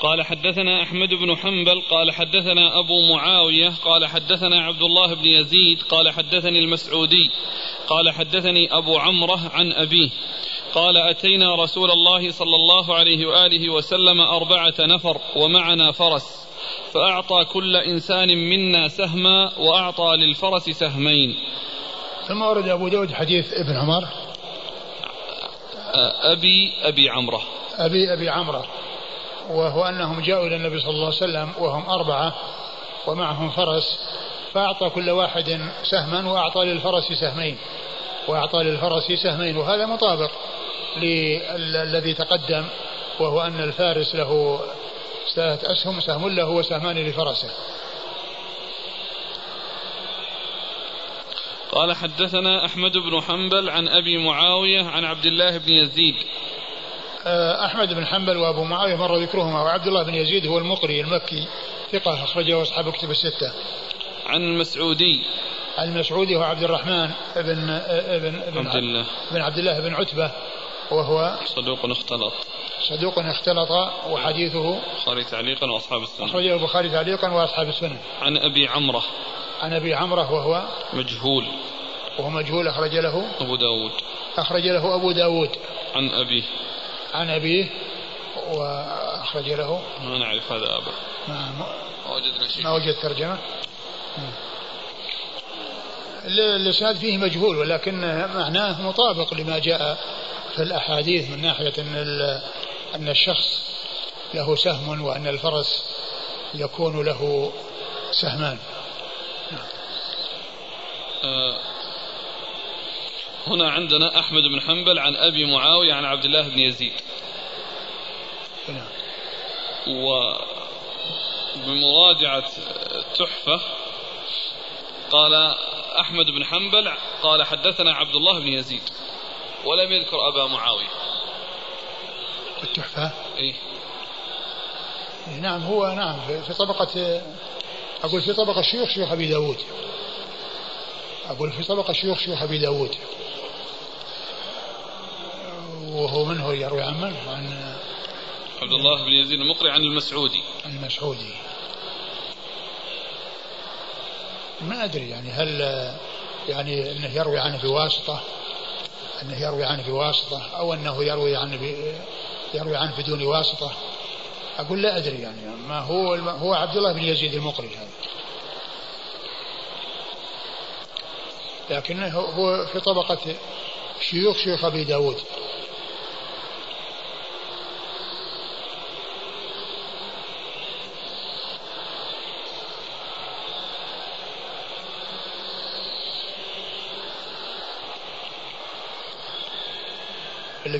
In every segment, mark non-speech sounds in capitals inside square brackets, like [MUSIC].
قال حدثنا أحمد بن حنبل قال حدثنا أبو معاوية قال حدثنا عبد الله بن يزيد قال حدثني المسعودي قال حدثني أبو عمرة عن أبيه. قال أتينا رسول الله صلى الله عليه وآله وسلم أربعة نفر ومعنا فرس فأعطى كل إنسان منا سهما وأعطى للفرس سهمين. ثم ورد أبو داود حديث ابن عمر. أبي أبي عمرة. أبي أبي عمرة. وهو أنهم جاءوا إلى النبي صلى الله عليه وسلم وهم أربعة ومعهم فرس فأعطى كل واحد سهما وأعطى للفرس سهمين وأعطى للفرس سهمين وهذا مطابق للذي تقدم وهو أن الفارس له ثلاثة أسهم سهم له وسهمان لفرسه. قال حدثنا أحمد بن حنبل عن أبي معاوية عن عبد الله بن يزيد. أحمد بن حنبل وأبو معاوية مر ذكرهما وعبد الله بن يزيد هو المقري المكي ثقة أخرجه أصحاب كتب الستة. عن المسعودي المسعودي هو عبد الرحمن بن ابن ابن عبد الله. بن عبد الله بن عتبة وهو صدوق اختلط. صدوق اختلط وحديثه البخاري تعليقا وأصحاب السنن أخرجه البخاري تعليقا وأصحاب السنن عن أبي عمرة. عن أبي عمرة وهو مجهول. وهو مجهول أخرج له أبو داود. أخرج له أبو داود. عن ابيه عن أبيه واخرج له. ما نعرف هذا أبا. ما, ما وجدنا شيء. ما وجد ترجمة. الإسناد فيه مجهول ولكن معناه مطابق لما جاء في الأحاديث من ناحية أن أن الشخص له سهم وأن الفرس يكون له سهمان. آه هنا عندنا أحمد بن حنبل عن أبي معاوية عن عبد الله بن يزيد. نعم. وبمراجعه التحفه قال أحمد بن حنبل قال حدثنا عبد الله بن يزيد ولم يذكر أبا معاوية التحفة إيه نعم هو نعم في طبقة أقول في طبقة شيوخ شيوخ أبي داود أقول في طبقة شيوخ شيوخ أبي داود وهو من هو يروي عن من؟ عن عبد الله بن يزيد المقري عن المسعودي. عن المسعودي. ما أدري يعني هل يعني أنه يروي عنه بواسطة أنه يروي عنه بواسطة أو أنه يروي عنه يروي عنه بدون واسطة؟ أقول لا أدري يعني ما هو هو عبد الله بن يزيد المقري هذا. لكنه هو في طبقة شيوخ شيوخ أبي داود.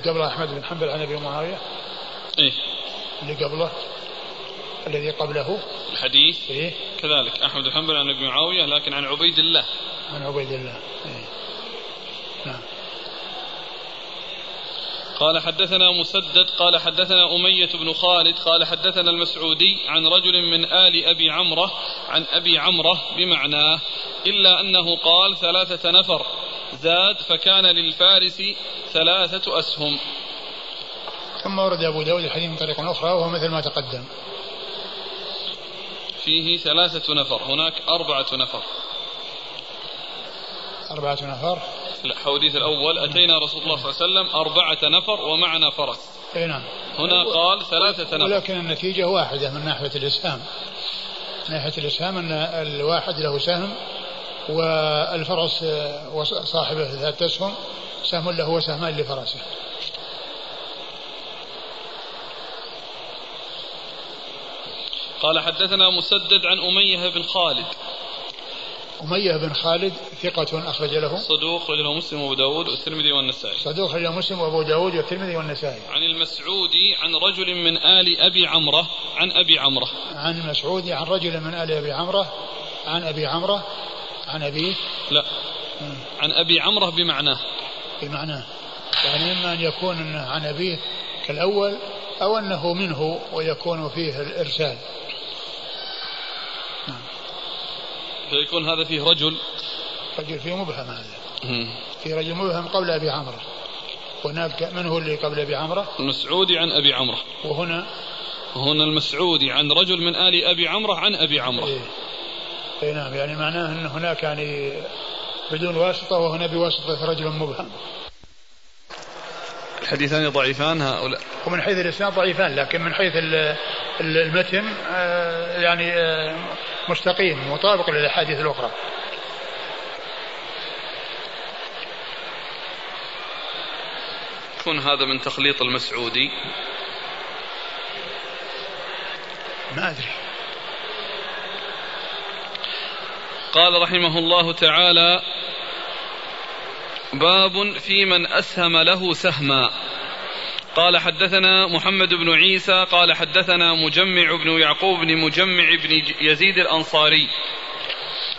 اللي قبله أحمد بن حنبل عن أبي معاوية. إيه. اللي قبله. الذي قبله. الحديث. إيه. كذلك. أحمد بن حنبل عن أبي معاوية لكن عن عبيد الله. عن عبيد الله. إيه. نعم. قال حدثنا مسدد قال حدثنا أمية بن خالد قال حدثنا المسعودي عن رجل من آل أبي عمرة عن أبي عمرة بمعناه إلا أنه قال ثلاثة نفر. زاد فكان للفارس ثلاثة أسهم. ثم ورد أبو داود الحديث من طريق أخرى وهو مثل ما تقدم. فيه ثلاثة نفر هناك أربعة نفر. أربعة نفر. الحديث الأول أتينا رسول الله صلى الله عليه وسلم أربعة نفر ومعنا فرس. أي نعم. هنا قال ثلاثة نفر. ولكن النتيجة واحدة من ناحية الإسهام. من ناحية الإسهام أن الواحد له سهم والفرس صاحبه ذات أسهم سهم له وسهمان لفرسه. قال حدثنا مسدد عن أمية بن خالد. أمية بن خالد ثقة أخرج له. صدوق له مسلم وأبو داود والترمذي والنسائي. صدوق له مسلم وأبو داود والترمذي والنسائي. عن المسعودي عن رجل من آل أبي عمرة عن أبي عمرة. عن المسعودي عن رجل من آل أبي عمرة عن أبي عمرة عن أبيه؟ لا. عن أبي عمرة بمعناه. بمعناه. يعني إما أن يكون عن أبيه كالأول أو أنه منه ويكون فيه الإرسال. فيكون هذا فيه رجل. رجل فيه مبهم هذا. في رجل مبهم قبل أبي عمرو هناك من هو اللي قبل أبي عمرو المسعودي عن أبي عمرو وهنا؟ هنا المسعودي عن رجل من آل أبي عمرة عن أبي عمرة. إيه. إيه نعم. يعني معناه أن هناك يعني بدون واسطة وهنا بواسطة رجل مبهم. الحديثان ضعيفان هؤلاء. ومن حيث الإسناد ضعيفان لكن من حيث المتن آه، يعني آه، مستقيم مطابق للأحاديث الأخرى. يكون هذا من تخليط المسعودي. ما أدري. قال رحمه الله تعالى باب في من أسهم له سهما. قال حدثنا محمد بن عيسى قال حدثنا مجمع بن يعقوب بن مجمع بن يزيد الأنصاري.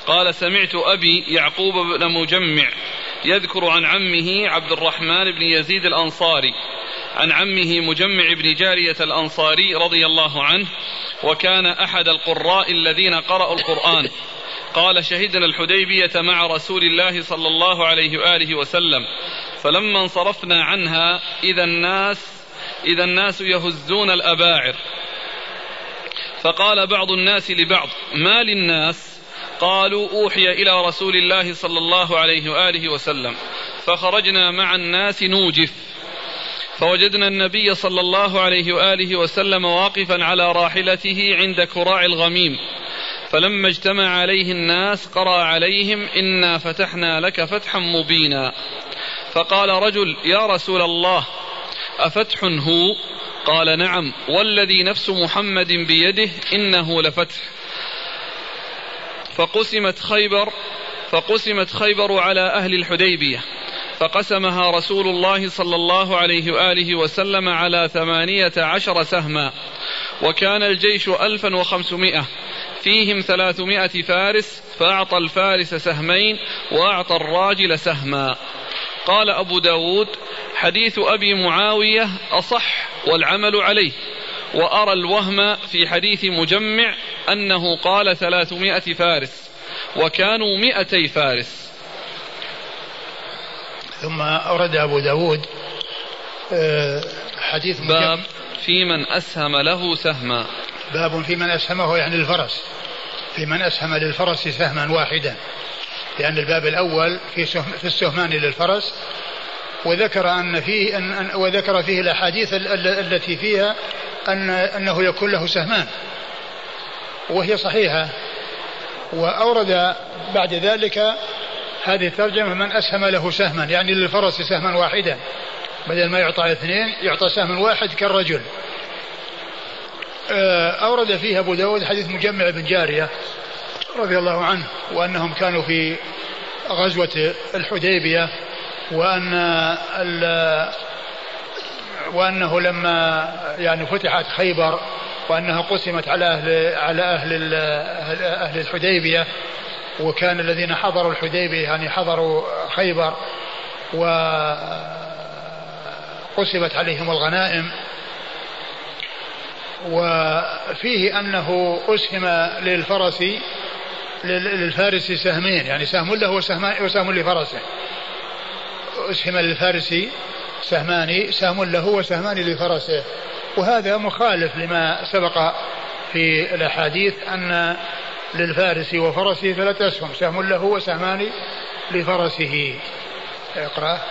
قال سمعت أبي يعقوب بن مجمع يذكر عن عمه عبد الرحمن بن يزيد الأنصاري. عن عمه مجمع بن جارية الأنصاري رضي الله عنه وكان أحد القراء الذين قرأوا القرآن. قال شهدنا الحديبية مع رسول الله صلى الله عليه وآله وسلم فلما انصرفنا عنها إذا الناس إذا الناس يهزون الأباعر. فقال بعض الناس لبعض ما للناس؟ قالوا أوحي إلى رسول الله صلى الله عليه وآله وسلم فخرجنا مع الناس نوجف. فوجدنا النبي صلى الله عليه وآله وسلم واقفا على راحلته عند كراع الغميم. فلما اجتمع عليه الناس قرأ عليهم إنا فتحنا لك فتحا مبينا. فقال رجل يا رسول الله أفتح هو؟ قال نعم. والذي نفس محمد بيده إنه لفتح. فقسمت خيبر فقسمت خيبر على أهل الحديبية. فقسمها رسول الله صلى الله عليه وآله وسلم على ثمانية عشر سهما. وكان الجيش ألفا وخمسمائة. فيهم ثلاثمائة فارس فأعطى الفارس سهمين وأعطى الراجل سهما. قال أبو داود حديث أبي معاوية أصح والعمل عليه. وأرى الوهم في حديث مجمع أنه قال ثلاثمائة فارس وكانوا مئتي فارس. ثم أورد أبو داود آه، حديث باب في من أسهم له سهما. باب في من أسهمه يعني الفرس. في من أسهم للفرس سهما واحدا. لأن الباب الأول في في السهمان للفرس. وذكر أن فيه أن وذكر فيه الأحاديث التي فيها أن أنه يكون له سهمان. وهي صحيحة. وأورد بعد ذلك هذه الترجمة من أسهم له سهما يعني للفرس سهما واحدا. بدل ما يعطى اثنين يعطى سهم واحد كالرجل. أورد فيه أبو داود حديث مجمع بن جارية رضي الله عنه وأنهم كانوا في غزوة الحديبية وأن وأنه لما يعني فتحت خيبر وأنها قسمت على أهل على أهل أهل الحديبية وكان الذين حضروا الحديبية يعني حضروا خيبر وقسمت عليهم الغنائم. وفيه أنه أسهم للفرس للفارس سهمين يعني سهم له وسهم لفرسه. أسهم للفارس سهمان سهم له وسهمان لفرسه. وهذا مخالف لما سبق في الأحاديث أن للفارس وفرسه ثلاثة أسهم سهم له وسهمان لفرسه. اقرأ.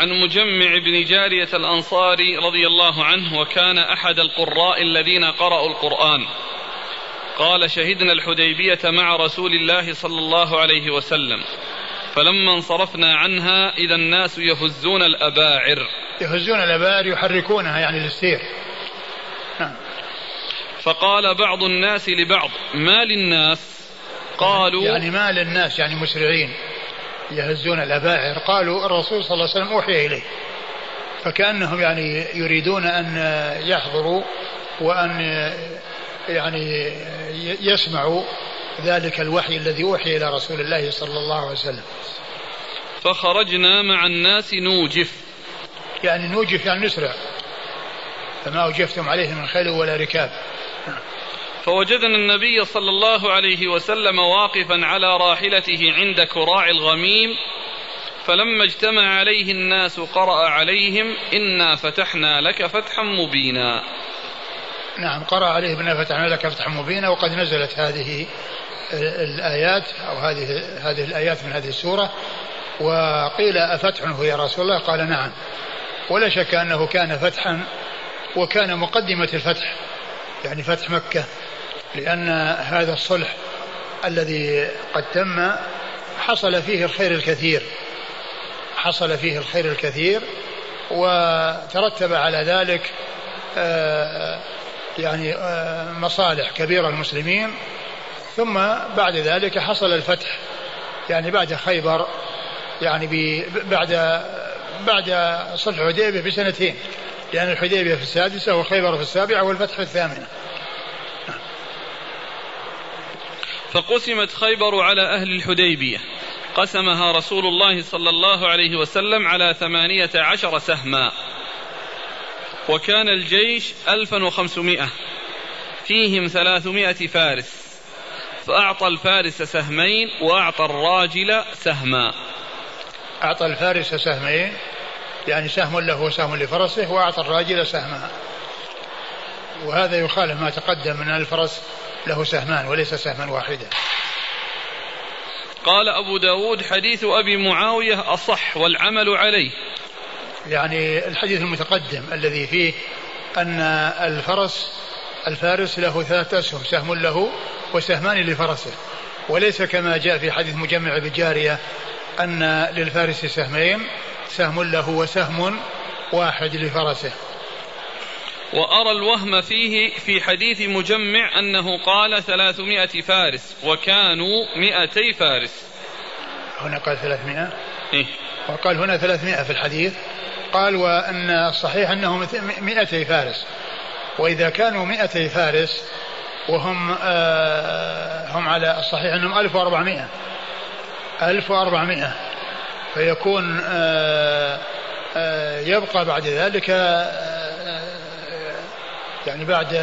عن مجمع بن جارية الأنصاري رضي الله عنه وكان أحد القراء الذين قرأوا القرآن. قال شهدنا الحديبية مع رسول الله صلى الله عليه وسلم فلما انصرفنا عنها إذا الناس يهزون الأباعر. يهزون الأباعر يحركونها يعني للسير. نعم. فقال بعض الناس لبعض ما للناس؟ قالوا يعني ما للناس يعني مسرعين. يهزون الأباعر قالوا الرسول صلى الله عليه وسلم أوحي إليه. فكأنهم يعني يريدون أن يحضروا وأن يعني يسمعوا ذلك الوحي الذي أوحي إلى رسول الله صلى الله عليه وسلم. فخرجنا مع الناس نوجف. يعني نوجف يعني نسرع. فما أوجفتم عليه من خيل ولا ركاب. فوجدنا النبي صلى الله عليه وسلم واقفا على راحلته عند كراع الغميم فلما اجتمع عليه الناس قرأ عليهم إنا فتحنا لك فتحا مبينا. نعم قرأ عليه بنا فتحنا لك فتحا مبينا وقد نزلت هذه الآيات أو هذه هذه الآيات من هذه السورة وقيل أفتح هو يا رسول الله؟ قال نعم. ولا شك أنه كان فتحا وكان مقدمة الفتح يعني فتح مكة. لأن هذا الصلح الذي قد تم حصل فيه الخير الكثير. حصل فيه الخير الكثير وترتب على ذلك آه، يعني آه، مصالح كبيرة للمسلمين ثم بعد ذلك حصل الفتح يعني بعد خيبر يعني بعد بعد صلح الحديبية بسنتين. لأن الحديبية في السادسة وخيبر في السابعة والفتح في الثامنة. فقسمت خيبر على أهل الحديبية. قسمها رسول الله صلى الله عليه وسلم على ثمانية عشر سهما. وكان الجيش ألفا وخمسمائة. فيهم ثلاثمائة فارس. فأعطى الفارس سهمين وأعطى الراجل سهما. أعطى الفارس سهمين يعني سهم له وسهم لفرسه وأعطى الراجل سهما. وهذا يخالف ما تقدم من الفرس له سهمان وليس سهما واحدا. قال أبو داود حديث أبي معاوية أصح والعمل عليه. يعني الحديث المتقدم الذي فيه أن الفرس الفارس له ثلاثة أسهم سهم له وسهمان لفرسه. وليس كما جاء في حديث مجمع بالجارية أن للفارس سهمين سهم له وسهم واحد لفرسه. وأرى الوهم فيه في حديث مجمع أنه قال ثلاثمائة فارس وكانوا مئتي فارس. هنا قال ثلاثمائة. إيه؟ وقال هنا ثلاثمائة في الحديث. قال وأن الصحيح أنهم مئتي فارس. وإذا كانوا مئتي فارس وهم آه هم على الصحيح أنهم 1400 1400 فيكون آه آه يبقى بعد ذلك آه، يعني بعد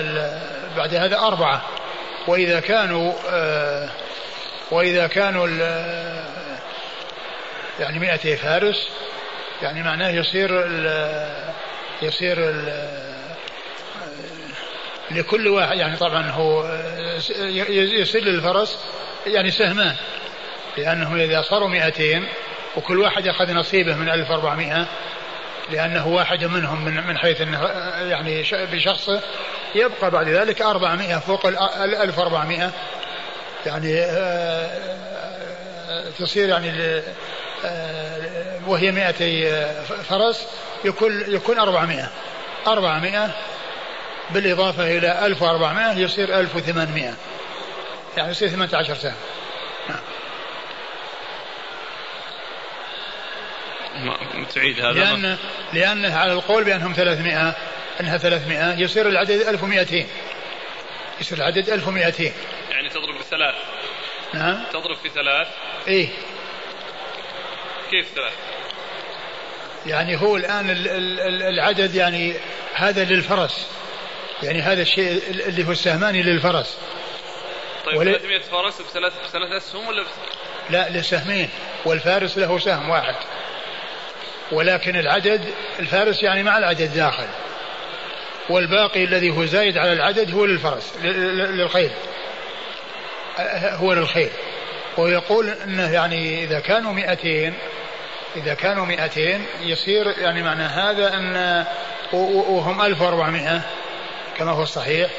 بعد هذا أربعة. وإذا كانوا آه، وإذا كانوا يعني مئتي فارس يعني معناه يصير ال يصير ال لكل واحد يعني طبعا هو يصير للفرس يعني سهمان لأنه إذا صاروا 200 وكل واحد أخذ نصيبه من 1400 لأنه واحد منهم من من حيث أنه يعني بشخصه يبقى بعد ذلك 400 فوق ال 1400 يعني آه، تصير يعني آه، وهي 200 فرس يكون يكون 400 400 بالإضافة إلى 1400 يصير 1800 يعني يصير 18 سهم. تعيد هذا. لأن لأنه على القول بأنهم 300 أنها 300 يصير العدد 1200 يصير العدد 1200 يعني تضرب بثلاث. نعم. تضرب في ثلاث. إيه. كيف ثلاث؟ يعني هو الآن العدد يعني هذا للفرس. يعني هذا الشيء اللي هو السهماني للفرس. طيب ول... 300 فرس بثلاث بثلاث أسهم ولا بس... لا لسهمين والفارس له سهم واحد. ولكن العدد الفارس يعني مع العدد داخل. والباقي الذي هو زايد على العدد هو للفرس للخيل هو للخيل ويقول إنه يعني إذا كانوا 200 إذا كانوا 200 يصير يعني معنى هذا أن وهم 1400 كما هو الصحيح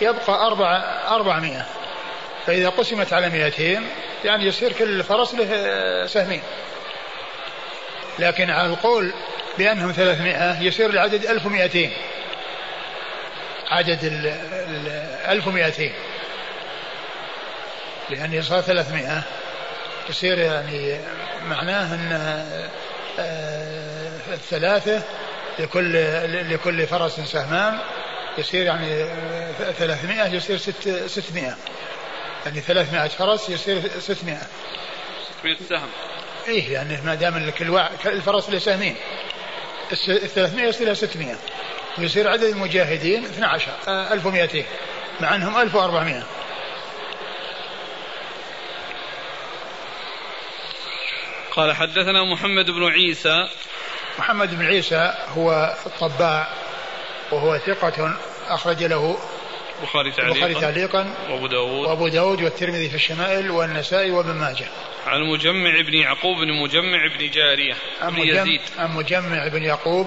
يبقى أربعة 400 فإذا قسمت على 200 يعني يصير كل فرس له سهمين. لكن على القول بأنهم 300 يصير العدد 1200 عدد ال 1200 لأن صار 300 يصير يعني معناه أن آه، الثلاثة لكل لكل فرس سهمان يصير يعني 300 يصير 600 يعني 300 فرس يصير 600 600 سهم. إيه يعني ما دام الفرس له سهمين. ال 300 يصير 600 ويصير عدد المجاهدين 12 1200 مع أنهم 1400 قال حدثنا محمد بن عيسى. محمد بن عيسى هو الطباع وهو ثقة أخرج له البخاري تعليقا البخاري تعليقا وأبو داود. وأبو داود والترمذي في الشمائل والنسائي وابن ماجه. عن مجمع بن يعقوب بن مجمع بن جارية عن بن يزيد. عن مجمع بن يعقوب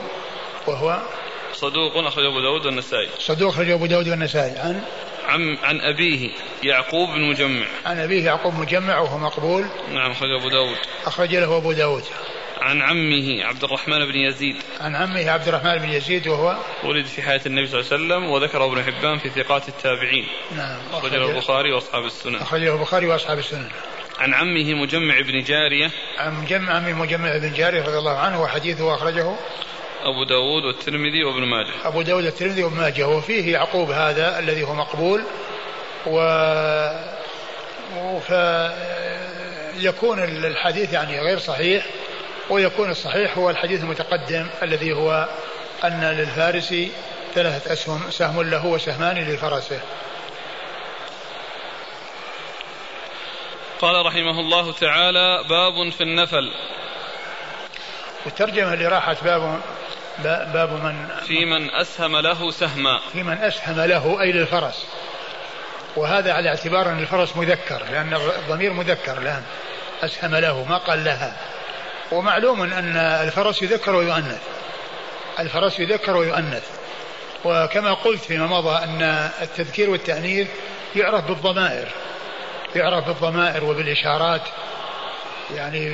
وهو صدوق أخرج أبو داود والنسائي. صدوق أخرج أبو داود والنسائي. عن عن عن أبيه يعقوب بن مجمع. عن أبيه يعقوب مجمع وهو مقبول. نعم أخرج أبو داود. أخرج له أبو داود. عن عمه عبد الرحمن بن يزيد. عن عمه عبد الرحمن بن يزيد وهو ولد في حياة النبي صلى الله عليه وسلم وذكره ابن حبان في ثقات التابعين. نعم. أخرجه البخاري وأصحاب السنن. أخرجه البخاري وأصحاب السنن. عن عمه مجمع بن جارية. عن مجمع عمه مجمع بن جارية رضي الله عنه وحديثه أخرجه أبو داود والترمذي وابن ماجه. أبو داود الترمذي وابن ماجه. وفيه يعقوب هذا الذي هو مقبول و فيكون الحديث يعني غير صحيح. ويكون الصحيح هو الحديث المتقدم الذي هو أن للفارس ثلاثة أسهم سهم له وسهمان لفرسه. قال رحمه الله تعالى باب في النفل. والترجمة اللي راحت باب باب من؟ في من أسهم له سهما. في من أسهم له أي للفرس. وهذا على اعتبار أن الفرس مذكر لأن الضمير مذكر الآن. أسهم له ما قال لها. ومعلوم أن الفرس يذكر ويؤنث. الفرس يذكر ويؤنث. وكما قلت فيما مضى أن التذكير والتأنيث يعرف بالضمائر. يعرف بالضمائر وبالإشارات. يعني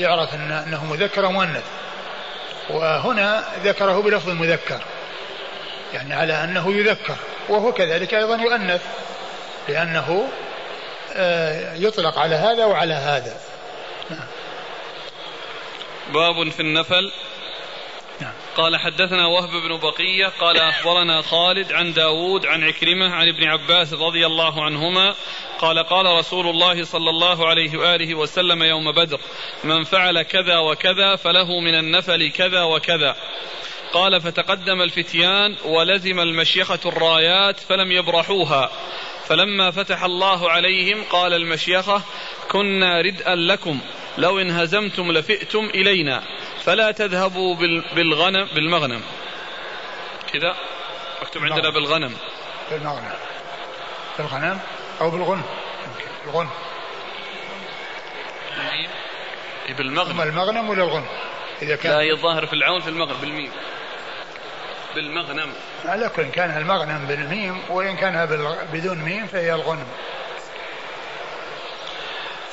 يعرف أنه مذكر ومؤنث. وهنا ذكره بلفظ المذكر يعني على أنه يذكر. وهو كذلك أيضا يؤنث. لأنه آه، يطلق على هذا وعلى هذا. نعم. باب في النفل. نعم. قال حدثنا وهب بن بقية قال أخبرنا خالد عن داود عن عكرمة عن ابن عباس رضي الله عنهما قال قال رسول الله صلى الله عليه وآله وسلم يوم بدر من فعل كذا وكذا فله من النفل كذا وكذا. قال فتقدم الفتيان ولزم المشيخة الرايات فلم يبرحوها. فلما فتح الله عليهم قال المشيخة كنا ردءا لكم. لو انهزمتم لفئتم إلينا. فلا تذهبوا بالغنم بالمغنم. كذا مكتوب عندنا بالغنم. بالمغنم. بالغنم أو بالغنم الغنم بالمغنم. المغنم ولا الغنم إذا كان لا هي الظاهر في العون في المغنم بالميم. بالمغنم. على كل كان المغنم بالميم وإن كان بدون ميم فهي الغنم.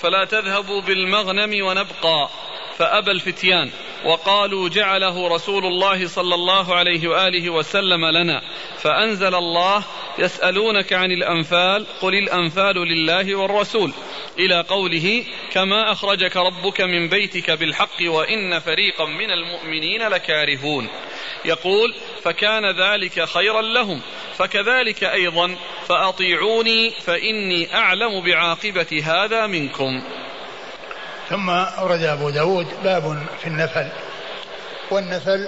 فلا تذهبوا بالمغنم ونبقى فأبى الفتيان. وقالوا جعله رسول الله صلى الله عليه وآله وسلم لنا فأنزل الله يسألونك عن الأنفال قل الأنفال لله والرسول إلى قوله كما أخرجك ربك من بيتك بالحق وإن فريقا من المؤمنين لكارهون يقول فكان ذلك خيرا لهم فكذلك أيضا فأطيعوني فإني أعلم بعاقبة هذا منكم ثم أورد أبو داود باب في النفل. والنفل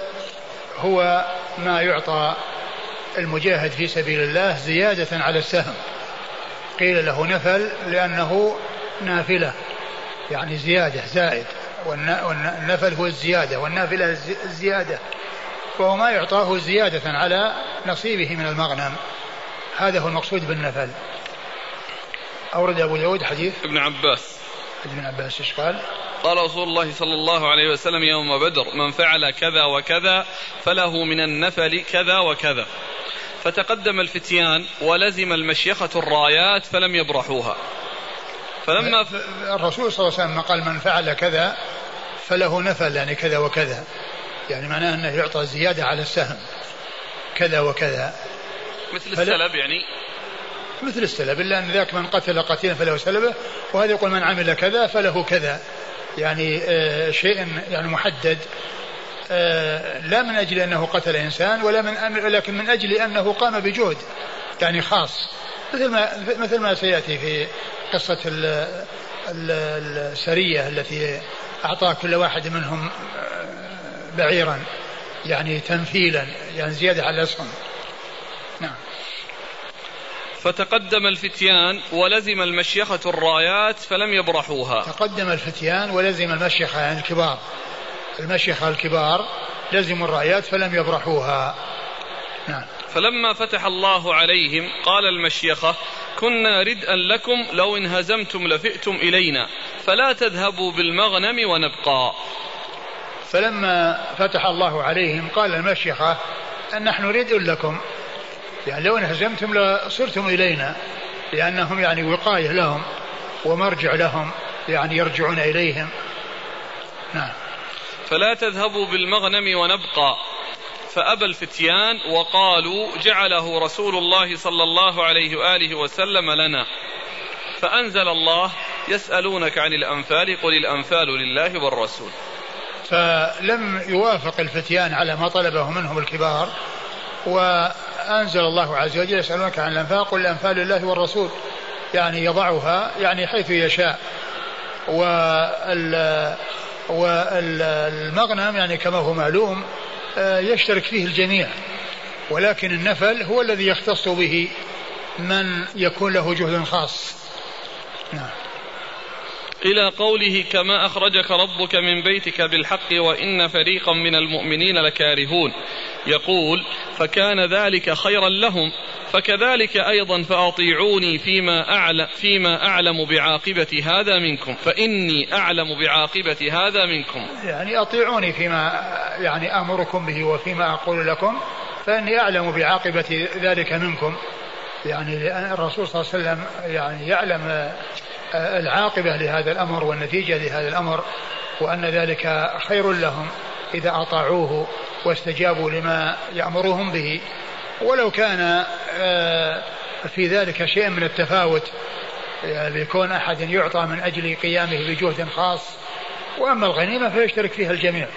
هو ما يعطى المجاهد في سبيل الله زيادة على السهم. قيل له نفل لأنه نافلة يعني زيادة زائد. والنفل هو الزيادة والنافلة الزيادة. فهو ما يعطاه زيادة على نصيبه من المغنم. هذا هو المقصود بالنفل. أورد أبو داود حديث. ابن عباس. ابن عباس إيش قال؟ قال رسول الله صلى الله عليه وسلم يوم بدر من فعل كذا وكذا فله من النفل كذا وكذا. فتقدم الفتيان ولزم المشيخة الرايات فلم يبرحوها. فلما ف... الرسول صلى الله عليه وسلم قال من فعل كذا فله نفل يعني كذا وكذا. يعني معناه أنه يعطى زيادة على السهم كذا وكذا. مثل فل... السلب يعني مثل السلب إلا أن ذاك من قتل قتيلا فله سلبه وهذا يقول من عمل كذا فله كذا. يعني آه شيء يعني محدد. آه لا من أجل أنه قتل إنسان ولا من لكن من أجل أنه قام بجهد يعني خاص. مثل ما مثل ما سيأتي في قصة السرية التي أعطى كل واحد منهم آه، بعيرا يعني تنفيلا يعني زيادة على الأسهم. نعم فتقدم الفتيان ولزم المشيخة الرايات فلم يبرحوها. تقدم الفتيان ولزم المشيخة يعني الكبار. المشيخة الكبار لزموا الرايات فلم يبرحوها. نعم. فلما فتح الله عليهم قال المشيخة كنا ردءا لكم لو انهزمتم لفئتم إلينا فلا تذهبوا بالمغنم ونبقى. فلما فتح الله عليهم قال المشيخة أن نحن ردء لكم. يعني لو انهزمتم لصرتم إلينا لأنهم يعني وقاية لهم ومرجع لهم يعني يرجعون إليهم. نعم. فلا تذهبوا بالمغنم ونبقى. فأبى الفتيان وقالوا جعله رسول الله صلى الله عليه وآله وسلم لنا. فأنزل الله يسألونك عن الأنفال قل الأنفال لله والرسول. فلم يوافق الفتيان على ما طلبه منهم الكبار وأنزل الله عز وجل يسألونك عن الأنفال قل الأنفال لله والرسول. يعني يضعها يعني حيث يشاء. وال والمغنم يعني كما هو معلوم آه، يشترك فيه الجميع. ولكن النفل هو الذي يختص به من يكون له جهد خاص. نعم. إلى قوله كما أخرجك ربك من بيتك بالحق وإن فريقا من المؤمنين لكارهون. يقول فكان ذلك خيرا لهم فكذلك أيضا فأطيعوني فيما أعلم, فيما أعلم بعاقبة هذا منكم فإني أعلم بعاقبة هذا منكم. يعني أطيعوني فيما يعني أمركم به وفيما أقول لكم فإني أعلم بعاقبة ذلك منكم. يعني الرسول صلى الله عليه وسلم يعني يعلم العاقبة لهذا الأمر والنتيجة لهذا الأمر وأن ذلك خير لهم إذا أطاعوه واستجابوا لما يأمرهم به. ولو كان آه، في ذلك شيء من التفاوت يعني يكون أحد يعطى من أجل قيامه بجهد خاص وأما الغنيمة فيشترك فيها الجميع.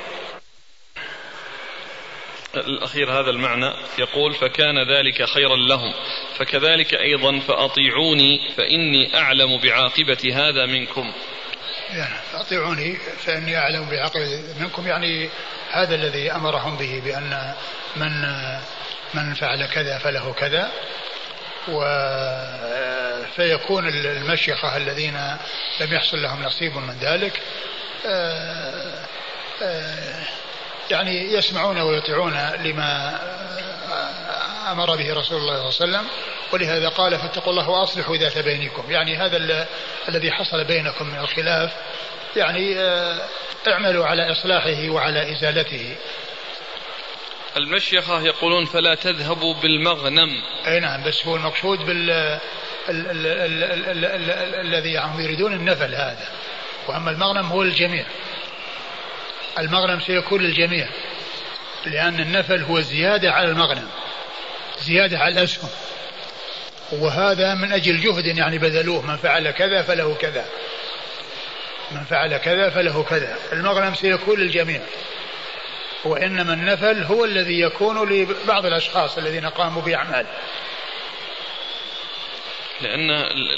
الأخير هذا المعنى يقول فكان ذلك خيرا لهم. فكذلك أيضا فأطيعوني فإني أعلم بعاقبة هذا منكم. يعني أطيعوني فإني أعلم بعاقبة منكم. يعني هذا الذي أمرهم به بأن من من فعل كذا فله كذا. و فيكون المشيخة الذين لم يحصل لهم نصيب من ذلك. آه، آه، يعني يسمعون ويطيعون لما أمر به رسول الله صلى الله عليه وسلم ولهذا قال فاتقوا الله وأصلحوا ذات بينكم. يعني هذا الذي حصل بينكم من الخلاف يعني آه، اعملوا على إصلاحه وعلى إزالته. المشيخة يقولون فلا تذهبوا بالمغنم. أي نعم بس هو المقصود بال الذي يريدون النفل هذا. وأما المغنم هو الجميع. المغنم سيكون للجميع لأن النفل هو زيادة على المغنم زيادة على الأسهم. وهذا من أجل جهد يعني بذلوه من فعل كذا فله كذا من فعل كذا فله كذا. المغنم سيكون للجميع وإنما النفل هو الذي يكون لبعض الأشخاص الذين قاموا بأعمال. لأن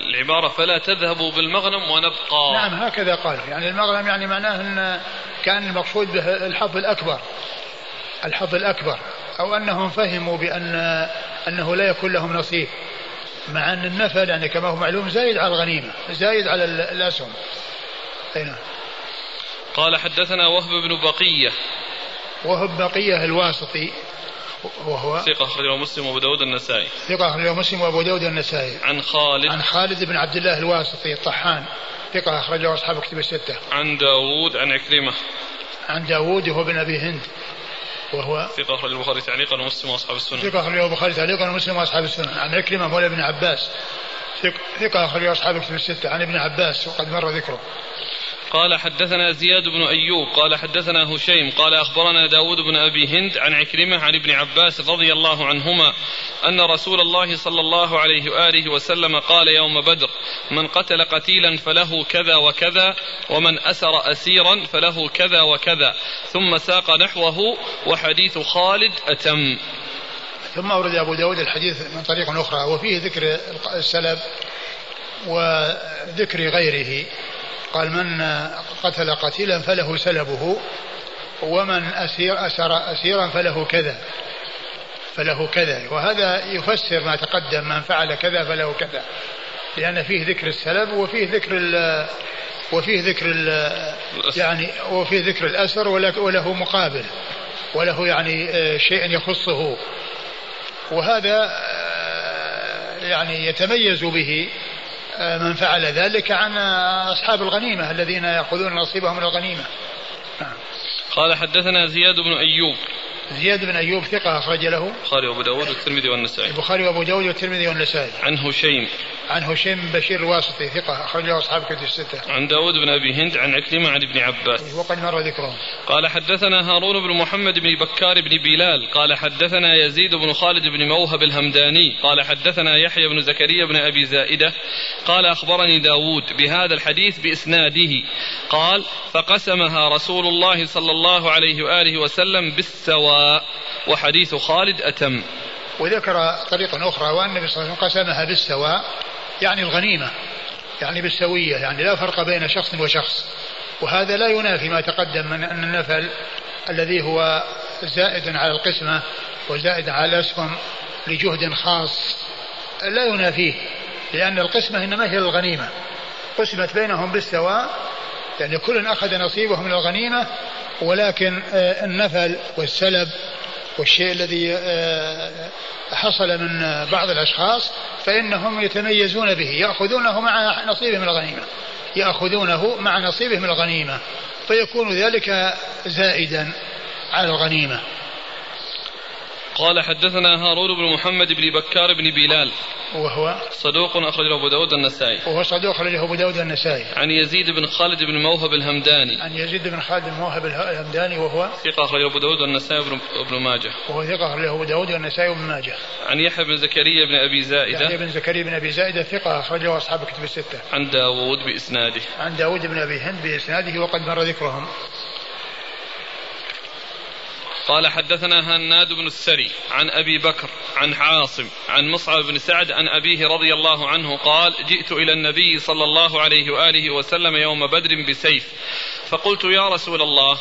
العبارة فلا تذهبوا بالمغنم ونبقى. نعم هكذا قال. يعني المغنم يعني معناه أن كان المقصود به الحظ الأكبر. الحظ الأكبر. أو أنهم فهموا بأن أنه لا يكون لهم نصيب. مع أن النفل يعني كما هو معلوم زايد على الغنيمة زايد على الأسهم. أين قال حدثنا وهب بن بقية. وهب بقية الواسطي. وهو ثقة أخرجه مسلم وأبو داود النسائي. ثقة أخرجه مسلم وأبو داود النسائي. عن خالد. عن خالد بن عبد الله الواسطي الطحان. ثقة أخرجه أصحاب كتب الستة. عن داود عن عكرمة. عن داود وهو بن أبي هند. وهو ثقة أخرج البخاري تعليقا ومسلم وأصحاب السنة. ثقة أخرجه البخاري تعليقا ومسلم وأصحاب السنة. عن عكرمة مولى ابن عباس. ثقة أخرجه أصحاب كتب الستة. عن ابن عباس وقد مر ذكره. قال حدثنا زياد بن أيوب قال حدثنا هشيم قال أخبرنا داود بن أبي هند عن عكرمة عن ابن عباس رضي الله عنهما أن رسول الله صلى الله عليه وآله وسلم قال يوم بدر من قتل قتيلا فله كذا وكذا ومن أسر أسيرا فله كذا وكذا ثم ساق نحوه وحديث خالد أتم. ثم أورد أبو داود الحديث من طريق أخرى وفيه ذكر السلب وذكر غيره. قال من قتل قتيلا فله سلبه ومن أسير أسر أسيرا فله كذا فله كذا. وهذا يفسر ما تقدم من فعل كذا فله كذا. لأن فيه ذكر السلب وفيه ذكر ال وفيه ذكر ال يعني وفيه ذكر الأسر وله مقابل وله يعني آه، شيء يخصه. وهذا آه، يعني يتميز به. من فعل ذلك عن أصحاب الغنيمة الذين يأخذون نصيبهم من الغنيمة نعم. قال حدثنا زياد بن أيوب زياد بن أيوب ثقة أخرج له. البخاري وأبو داود والترمذي والنسائي. البخاري وأبو داود والترمذي والنسائي. عن هشيم. عن هشيم بن بشير الواسطي ثقة أخرج له أصحاب كتب الستة. عن داود بن أبي هند عن عكرمة عن ابن عباس. وقد مر ذكرهم قال حدثنا هارون بن محمد بن بكار بن بلال. قال حدثنا يزيد بن خالد بن موهب الهمداني. قال حدثنا يحيى بن زكريا بن أبي زائدة. قال أخبرني داود بهذا الحديث بإسناده. قال فقسمها رسول الله صلى الله عليه وآله وسلم بالسواء وحديث خالد أتم. وذكر طريقة أخرى وأن النبي صلى الله عليه وسلم قسمها بالسواء يعني الغنيمة يعني بالسوية يعني لا فرق بين شخص وشخص. وهذا لا ينافي ما تقدم من أن النفل الذي هو زائد على القسمة وزائد على الأسهم لجهد خاص لا ينافيه لأن القسمة إنما هي الغنيمة قسمت بينهم بالسواء يعني كل أخذ نصيبه من الغنيمة ولكن آه، النفل والسلب والشيء الذي آه، حصل من بعض الأشخاص فإنهم يتميزون به يأخذونه مع نصيبه من الغنيمة يأخذونه مع نصيبه من الغنيمة فيكون ذلك زائدا على الغنيمة. قال حدثنا هارون بن محمد بن بكار بن بلال. وهو صدوق أخرجه أبو داود النسائي. وهو صدوق أخرجه أبو داود النسائي. عن يزيد بن خالد بن موهب الهمداني. عن يزيد بن خالد بن موهب الهمداني وهو ثقة أخرجه أبو داود النسائي وابن ماجه. وهو ثقة أخرجه أبو داود النسائي وابن ماجه. عن يحيى بن زكريا بن أبي زائدة. يحيى بن زكريا بن أبي زائدة ثقة أخرجه أصحاب الكتب الستة. عن داوود بإسناده. عن داوود بن أبي هند بإسناده وقد مر ذكرهم. قال حدثنا هناد بن السري عن أبي بكر عن عاصم عن مصعب بن سعد عن أبيه رضي الله عنه قال جئت إلى النبي صلى الله عليه وآله وسلم يوم بدر بسيف فقلت يا رسول الله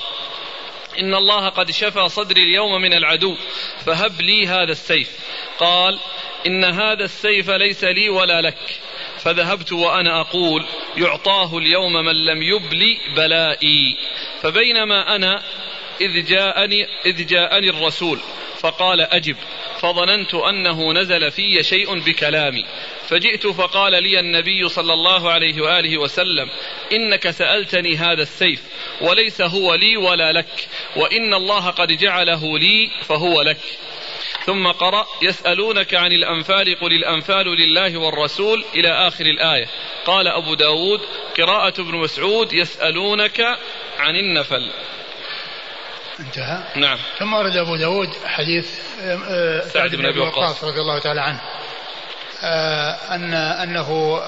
إن الله قد شفى صدري اليوم من العدو فهب لي هذا السيف. قال إن هذا السيف ليس لي ولا لك فذهبت وأنا أقول يعطاه اليوم من لم يبلي بلائي فبينما أنا إذ جاءني, إذ جاءني الرسول فقال أجب فظننت أنه نزل في شيء بكلامي. فجئت فقال لي النبي صلى الله عليه وآله وسلم إنك سألتني هذا السيف وليس هو لي ولا لك وإن الله قد جعله لي فهو لك. ثم قرأ يسألونك عن الأنفال قل الأنفال لله والرسول إلى آخر الآية. قال أبو داود قراءة ابن مسعود يسألونك عن النفل. انتهى. نعم. ثم ورد أبو داود حديث آه، آه، سعد بن أبي وقاص رضي الله تعالى عنه. آه، أن أنه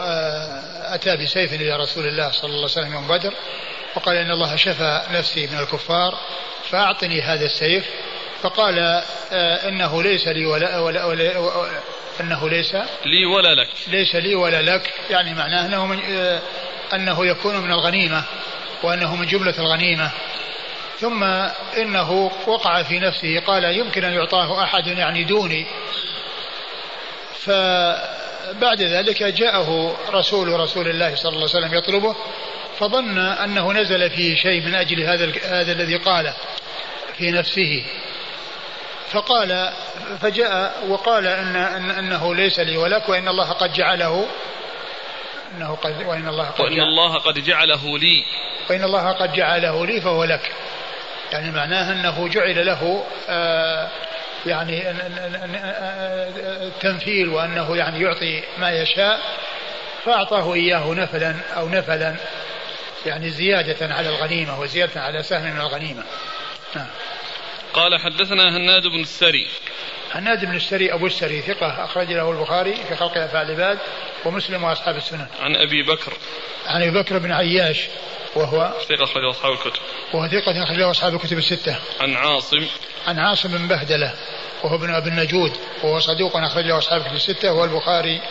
أتى بسيف إلى رسول الله صلى الله عليه وسلم يوم بدر وقال إن الله شفى نفسي من الكفار فأعطني هذا السيف فقال إنه ليس لي ولا, ولا, ولا, ولا أنه ليس لي ولا لك. ليس لي ولا لك. يعني معناه أنه من أنه يكون من الغنيمة وأنه من جملة الغنيمة. ثم إنه وقع في نفسه قال يمكن أن يعطاه أحد يعني دوني. فبعد ذلك جاءه رسول رسول الله صلى الله عليه وسلم يطلبه فظن أنه نزل فيه شيء من أجل هذا هذا الذي قاله في نفسه. فقال فجاء وقال إن, إن إنه ليس لي ولك وإن الله قد جعله إنه قد وإن الله قد وإن الله قد جعله لي. وإن الله قد جعله لي فهو لك. يعني معناه أنه جعل له آه، يعني التنفيل وأنه يعني يعطي ما يشاء فأعطاه إياه نفلا أو نفلا يعني زيادة على الغنيمة وزيادة على سهم من الغنيمة. نعم. قال حدثنا هناد بن السري. هناد بن السري أبو السري ثقة أخرج له البخاري في خلق أفعال العباد ومسلم وأصحاب السنن. عن أبي بكر. عن أبي بكر بن عياش. وهو ثقة أخرجه أصحاب الكتب. وهو ثقة أخرجه أصحاب الكتب الستة. عن عاصم. عن عاصم بن بهدلة وهو ابن أبي النجود وهو صدوق أخرجه أصحاب الكتب الستة والبخاري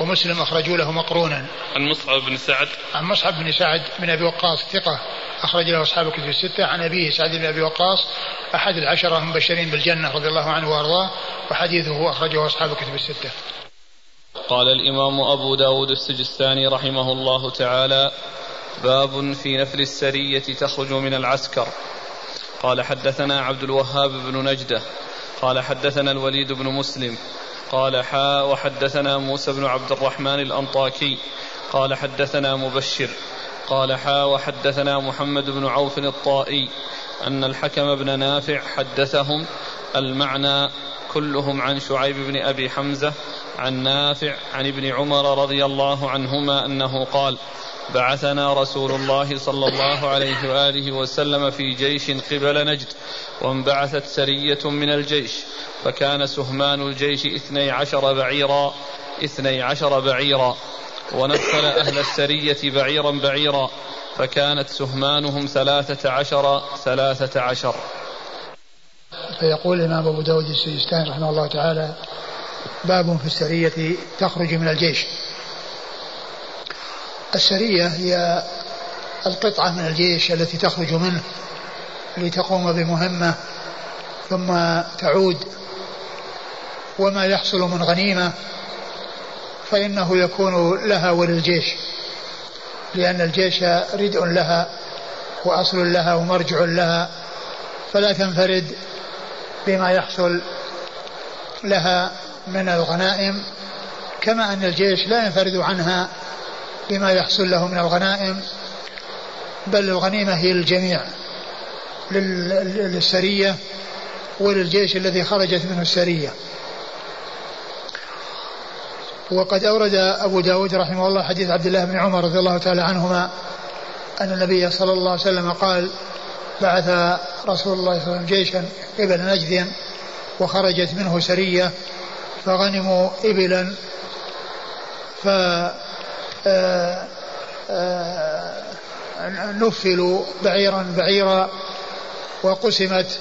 ومسلم أخرجوا له مقرونا. عن مصعب بن سعد. عن مصعب بن سعد بن أبي وقاص ثقة أخرج له أصحاب الكتب الستة. عن أبيه سعد بن أبي وقاص أحد العشرة المبشرين بالجنة رضي الله عنه وأرضاه وحديثه أخرجه أصحاب الكتب الستة. قال الإمام أبو داود السجستاني رحمه الله تعالى باب في نفل السرية تخرج من العسكر. قال حدثنا عبد الوهاب بن نجدة. قال حدثنا الوليد بن مسلم. قال حاء وحدثنا موسى بن عبد الرحمن الأنطاكي. قال حدثنا مبشر. قال حاء وحدثنا محمد بن عوف الطائي. أن الحكم بن نافع حدثهم المعنى كلهم عن شعيب بن أبي حمزة عن نافع عن ابن عمر رضي الله عنهما أنه قال بعثنا رسول الله صلى الله عليه وآله وسلم في جيش قبل نجد وانبعثت سرية من الجيش فكان سهمان الجيش اثني عشر بعيرا اثني عشر بعيرا ونفل أهل السرية بعيرا بعيرا فكانت سهمانهم ثلاثة عشر ثلاثة عشر. فيقول الإمام أبو داود السجستاني رحمه الله تعالى باب في السرية تخرج من الجيش. السرية هي القطعة من الجيش التي تخرج منه لتقوم بمهمة ثم تعود. وما يحصل من غنيمة فإنه يكون لها وللجيش لأن الجيش ردء لها وأصل لها ومرجع لها فلا تنفرد بما يحصل لها من الغنائم كما أن الجيش لا ينفرد عنها بما يحصل له من الغنائم بل الغنيمة هي للجميع للسرية وللجيش الذي خرجت منه السرية. وقد أورد أبو داود رحمه الله حديث عبد الله بن عمر رضي الله تعالى عنهما أن النبي صلى الله عليه وسلم قال بعث رسول الله صلى الله عليه وسلم جيشا قبل نجد وخرجت منه سرية فغنموا إبلا ف نفلوا بعيرا بعيرا وقسمت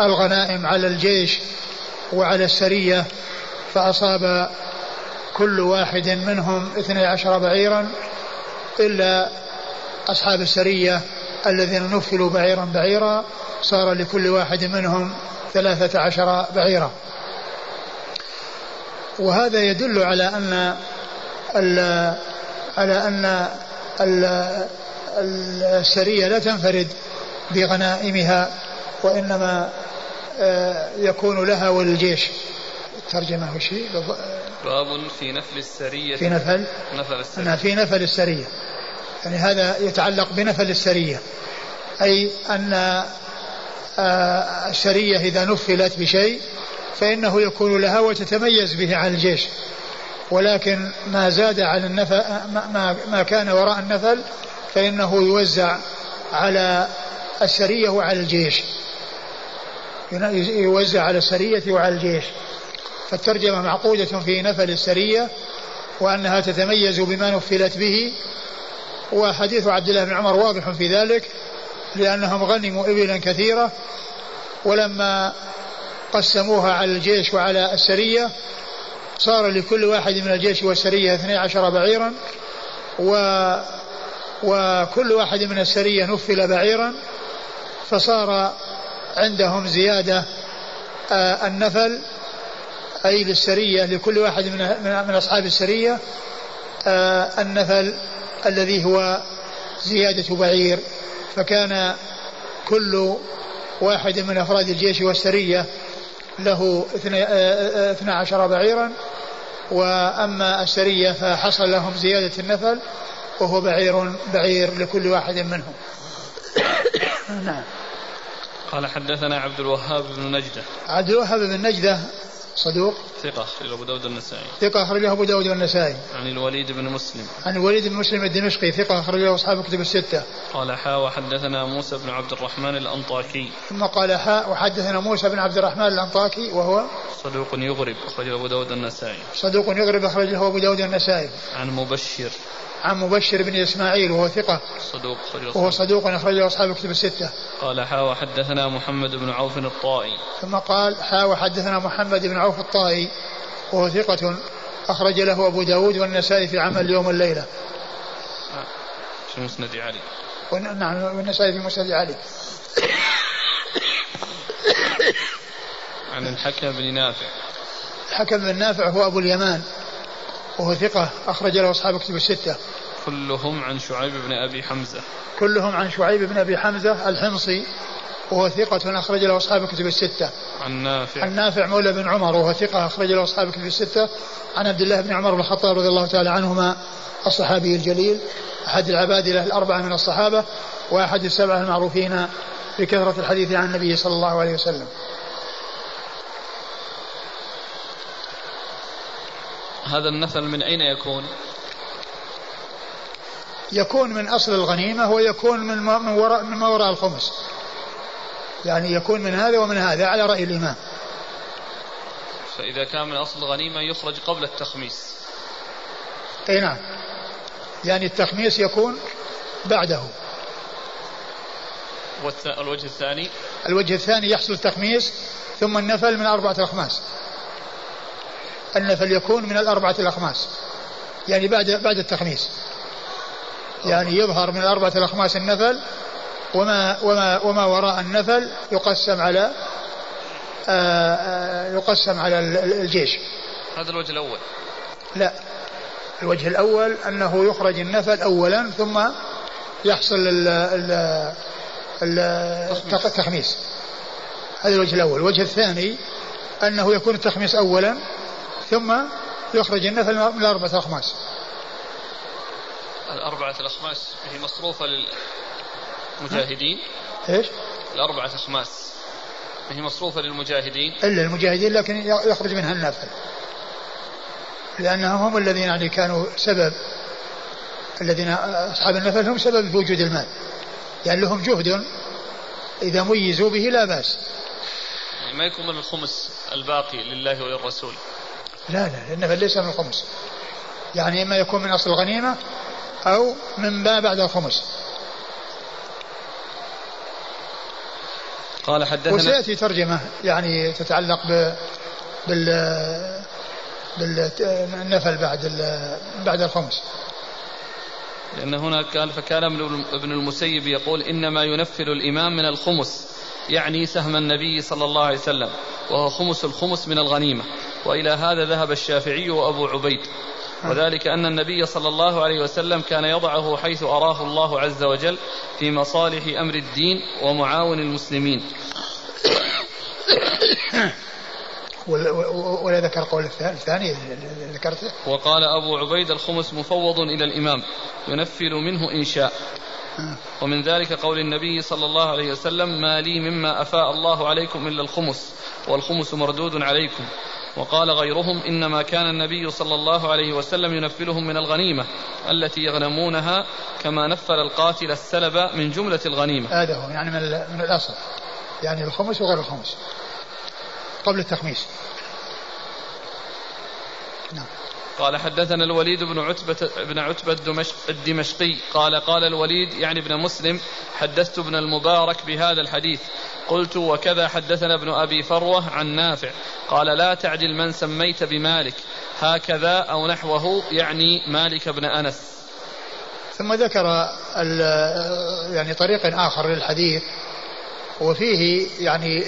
الغنائم على الجيش وعلى السرية فأصاب كل واحد منهم اثني عشر بعيرا إلا أصحاب السرية الذين نفلوا بعيرا بعيرا صار لكل واحد منهم ثلاثة عشر بعيرا. وهذا يدل على أن على أن السرية لا تنفرد بغنائمها وإنما آه، يكون لها وللجيش ترجمة وش باب في نفل السرية. في نفل؟ نفل السرية. في نفل السرية. يعني هذا يتعلق بنفل السرية. أي أن آه، السرية إذا نفلت بشيء فإنه يكون لها وتتميز به عن الجيش. ولكن ما زاد على النفل ما, ما كان وراء النفل فإنه يوزع على السرية وعلى الجيش. يوزع على السرية وعلى الجيش. فالترجمة معقودة في نفل السرية وأنها تتميز بما نفلت به وحديث عبد الله بن عمر واضح في ذلك لأنهم غنموا إبلا كثيرة ولما قسموها على الجيش وعلى السرية صار لكل واحد من الجيش والسرية اثني عشر بعيرا و وكل واحد من السرية نفل بعيرا فصار عندهم زيادة آه النفل أي للسرية لكل واحد من, من أصحاب السرية آه النفل الذي هو زيادة بعير. فكان كل واحد من أفراد الجيش والسرية له اثنى عشر بعيرا. وأما السرية فحصل لهم زيادة النفل وهو بعير بعير لكل واحد منهم. [COUGHS] نعم. قال حدثنا عبد الوهاب بن نجدة. عبد الوهاب بن نجدة صدوق. ثقة أخرجه أبو داود النسائي. ثقة أخرجه أبو داود والنسائي عن الوليد بن مسلم. عن الوليد بن مسلم الدمشقي ثقة أخرجه أصحاب كتب الستة. قال حا وحدثنا موسى بن عبد الرحمن الأنطاكي. ثم قال حاء وحدثنا موسى بن عبد الرحمن الأنطاكي وهو صدوق يغرب أخرجه أبو داود النسائي. صدوق يغرب أخرجه أبو داود النسائي. عن مبشر. عن مبشر بن إسماعيل وهو ثقة. صدوق أخرجه وهو صدوق أخرجه أصحاب كتب الستة. قال حا وحدثنا محمد بن عوف الطائي. ثم قال حاء وحدثنا محمد بن عوف الطائي. وهو ثقة أخرج له أبو داود والنسائي في عمل اليوم والليلة في مسند علي. نعم والنسائي في مسند علي. عن الحكم بن نافع. الحكم بن نافع هو أبو اليمان. وهو ثقة أخرج له أصحاب كتب الستة. كلهم عن شعيب بن أبي حمزة. كلهم عن شعيب بن أبي حمزة الحمصي. وهو ثقة أخرج له أصحاب كتب الستة. عن نافع. عن نافع مولى بن عمر وهو ثقة أخرج له أصحاب كتب الستة. عن عبد الله بن عمر بن الخطاب رضي الله تعالى عنهما الصحابي الجليل. أحد العبادلة الأربعة من الصحابة وأحد السبعة المعروفين بكثرة الحديث عن النبي صلى الله عليه وسلم. هذا النفل من أين يكون؟ يكون من أصل الغنيمة ويكون من ما من وراء من ما وراء الخمس. يعني يكون من هذا ومن هذا على رأي الإمام. فإذا كان من أصل الغنيمة يخرج قبل التخميس. أي نعم. يعني التخميس يكون بعده. والوجه الثاني؟ الوجه الثاني يحصل التخميس ثم النفل من أربعة الأخماس. النفل يكون من الأربعة الأخماس. يعني بعد بعد التخميس. يعني يظهر من الأربعة الأخماس النفل وما وما وما وراء النفل يقسم على آآ آآ يقسم على ال- ال- الجيش. هذا الوجه الأول. لا. الوجه الأول أنه يخرج النفل أولا ثم يحصل ال ال ال التخميس هذا الوجه الأول. الوجه الثاني أنه يكون التخميس أولا ثم يخرج النفل من الأربعة أخماس. الأربعة الأخماس هي مصروفة للمجاهدين إيش؟ الأربعة أخماس هي مصروفة للمجاهدين. إلا المجاهدين لكن يخرج منها النفل لأنهم هم الذين يعني كانوا سبب الذين أصحاب النفل هم سبب في وجود المال. يعني لهم جهد إذا ميزوا به لا بأس. يعني ما يكون من الخمس الباقي لله وللرسول. لا لا النفل ليس من الخمس. يعني إما يكون من أصل الغنيمة أو من ما بعد الخمس. قال حدثنا وسيأتي ترجمة يعني تتعلق ب بال بالنفل بعد بعد الخمس. لأن هنا قال فكان ابن ابن المسيب يقول إنما ينفل الإمام من الخمس يعني سهم النبي صلى الله عليه وسلم وهو خمس الخمس من الغنيمة. وإلى هذا ذهب الشافعي وأبو عبيد. [LAUGHS] وذلك أن النبي صلى الله عليه وسلم كان يضعه حيث أراه الله عز وجل في مصالح أمر الدين ومعاون المسلمين. [COUGHS] ولا- ذكر قول الثاني ذكرته وقال أبو عبيد الخمس مفوض إلى الإمام ينفل منه إن شاء. ومن ذلك قول النبي صلى الله عليه وسلم ما لي مما أفاء الله عليكم إلا الخمس والخمس مردود عليكم. وقال غيرهم إنما كان النبي صلى الله عليه وسلم ينفلهم من الغنيمة التي يغنمونها كما نفل القاتل السلب من جملة الغنيمة. هذا هو يعني من, من الأصل. يعني الخمس وغير الخمس. قبل التخميس. نعم. قال حدثنا الوليد بن عتبة بن عتبة الدمشق الدمشقي. قال قال الوليد يعني ابن مسلم حدثت ابن المبارك بهذا الحديث. قلت وكذا حدثنا ابن أبي فروة عن نافع. قال لا تعدل من سميت بمالك. هكذا أو نحوه يعني مالك بن أنس. ثم ذكر يعني طريق آخر للحديث وفيه يعني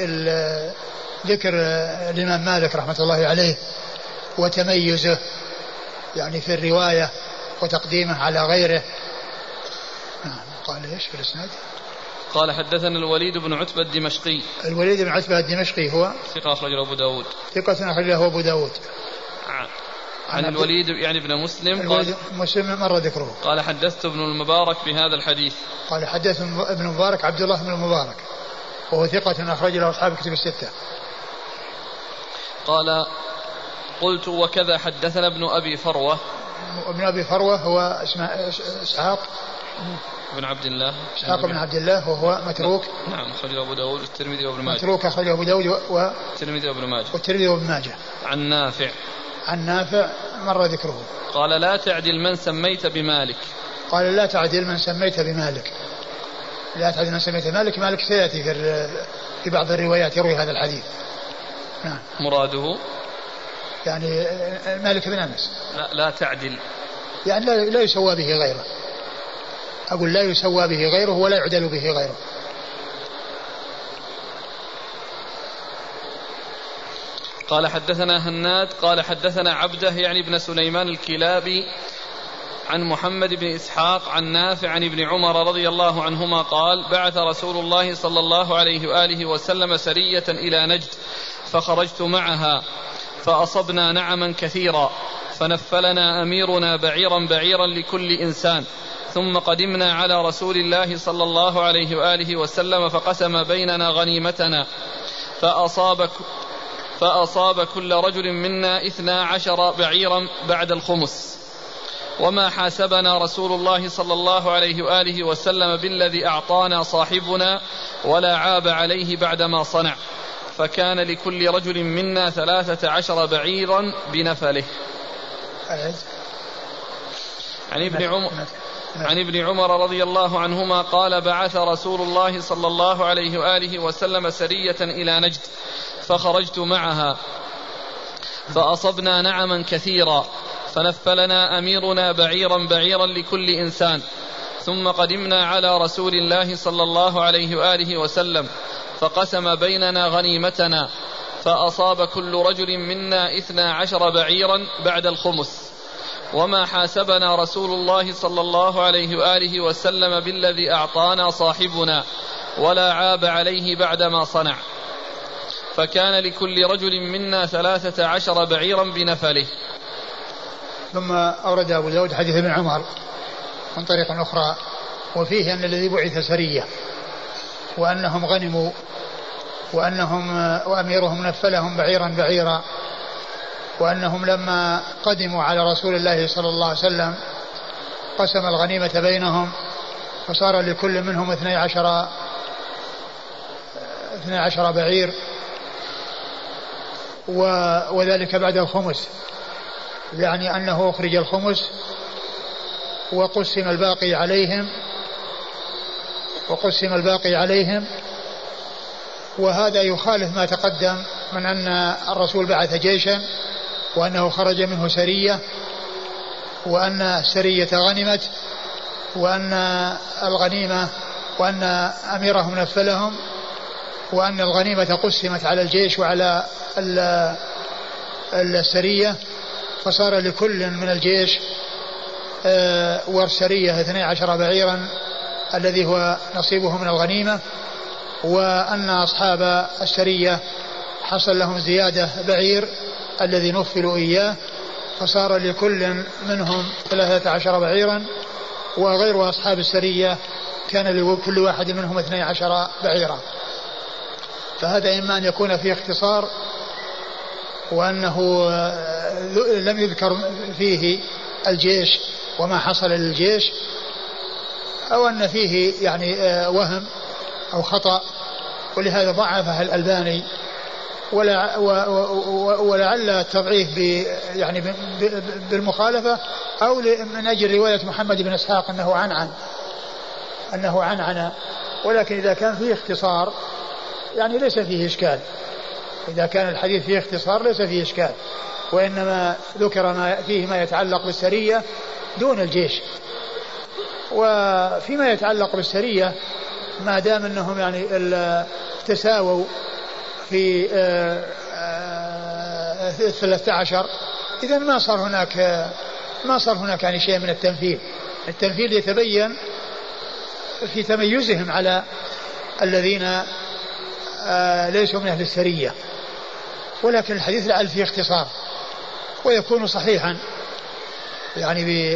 ذكر الإمام مالك رحمة الله عليه وتميزه يعني في الرواية وتقديمه على غيره. نعم قال إيش في الإسناد؟ قال حدثنا الوليد بن عتبة الدمشقي. الوليد بن عتبة الدمشقي هو ثقة أخرجه أبو داود. ثقة أخرجه أبو داود. عن الوليد يعني ابن مسلم قال, مسلم مر ذكره. قال حدثت ابن المبارك بهذا الحديث. قال حدث ابن مبارك عبد الله بن المبارك. وهو ثقة أخرج له أصحاب كتب الستة. قال قلت وكذا حدثنا ابن أبي فروة. ابن أبي فروة هو اسمه إسحاق بن عبد الله. إسحاق بن عبد الله وهو متروك. نعم أخرجه أبو داود والترمذي وابن ماجه. متروك أخرجه أبو داود والترمذي وابن ماجه. والترمذي وابن ماجه. عن نافع. عن نافع مر ذكره. قال لا تعدل من سميت بمالك. قال لا تعدل من سميت بمالك. لا تعدل من سميت بمالك مالك سيأتي في, في بعض الروايات يروي هذا الحديث. نعم. مراده؟ يعني مالك بن أنس. لا, لا تعدل. يعني لا, لا يسوى به غيره. أقول لا يسوى به غيره ولا يعدل به غيره. قال حدثنا هناد قال حدثنا عبده يعني ابن سليمان الكلابي عن محمد بن إسحاق عن نافع عن ابن عمر رضي الله عنهما قال بعث رسول الله صلى الله عليه وآله وسلم سرية إلى نجد فخرجت معها فأصبنا نعما كثيرا فنفلنا أميرنا بعيرا بعيرا لكل إنسان. ثم قدمنا على رسول الله صلى الله عليه وآله وسلم فقسم بيننا غنيمتنا. فأصاب فأصاب كل رجل منا اثنا عشر بعيرا بعد الخمس. وما حاسبنا رسول الله صلى الله عليه وآله وسلم بالذي أعطانا صاحبنا ولا عاب عليه بعدما صنع. فكان لكل رجل منا ثلاثة عشر بعيرا بنفله. عن ابن عمر عن ابن عمر رضي الله عنهما قال بعث رسول الله صلى الله عليه وآله وسلم سرية إلى نجد فخرجت معها فأصبنا نعما كثيرا فنفلنا أميرنا بعيرا بعيرا لكل إنسان ثم قدمنا على رسول الله صلى الله عليه وآله وسلم فقسم بيننا غنيمتنا فأصاب كل رجل منا إثنا عشر بعيرا بعد الخمس. وما حاسبنا رسول الله صلى الله عليه وآله وسلم بالذي أعطانا صاحبنا ولا عاب عليه بعدما صنع. فكان لكل رجل منا ثلاثة عشر بعيرا بنفله. ثم أورد أبو داود حديث ابن عمر من طريق أخرى وفيه أن الذي بعث سرية وأنهم غنموا وأنهم وأميرهم نفلهم بعيرا بعيرا وأنهم لما قدموا على رسول الله صلى الله عليه وسلم قسم الغنيمة بينهم فصار لكل منهم اثني عشر اثني عشر بعير وذلك بعد الخمس. يعني أنه أخرج الخمس وقسم الباقي عليهم وقسم الباقي عليهم. وهذا يخالف ما تقدم من أن الرسول بعث جيشا وأنه خرج منه سرية وأن السرية غنمت وأن الغنيمة وأن أميرهم نفلهم وأن الغنيمة قسمت على الجيش وعلى السرية فصار لكل من الجيش آه، والسرية 12 بعيرا الذي هو نصيبه من الغنيمة وأن أصحاب السرية حصل لهم زيادة بعير الذي نفلوا إياه فصار لكل منهم ثلاثة عشر بعيرا وغير أصحاب السرية كان لكل واحد منهم اثني عشر بعيرا. فهذا إما أن يكون فيه اختصار وأنه لم يذكر فيه الجيش وما حصل للجيش أو أن فيه يعني وهم أو خطأ. ولهذا ضعفه الألباني ولعل التضعيف يعني بالمخالفة أو من أجل رواية محمد بن إسحاق أنه عنعن. أنه عنعن. ولكن إذا كان فيه اختصار يعني ليس فيه إشكال. إذا كان الحديث فيه اختصار ليس فيه إشكال. وإنما ذكر ما فيه ما يتعلق بالسرية دون الجيش. وفيما يتعلق بالسرية ما دام أنهم يعني تساووا في آه، آه، الثلاثة عشر. إذا ما صار هناك ما صار هناك يعني شيء من التنفيذ. التنفيذ يتبين في تميزهم على الذين آه، ليسوا من أهل السرية. ولكن الحديث لعل فيه اختصار ويكون صحيحا. يعني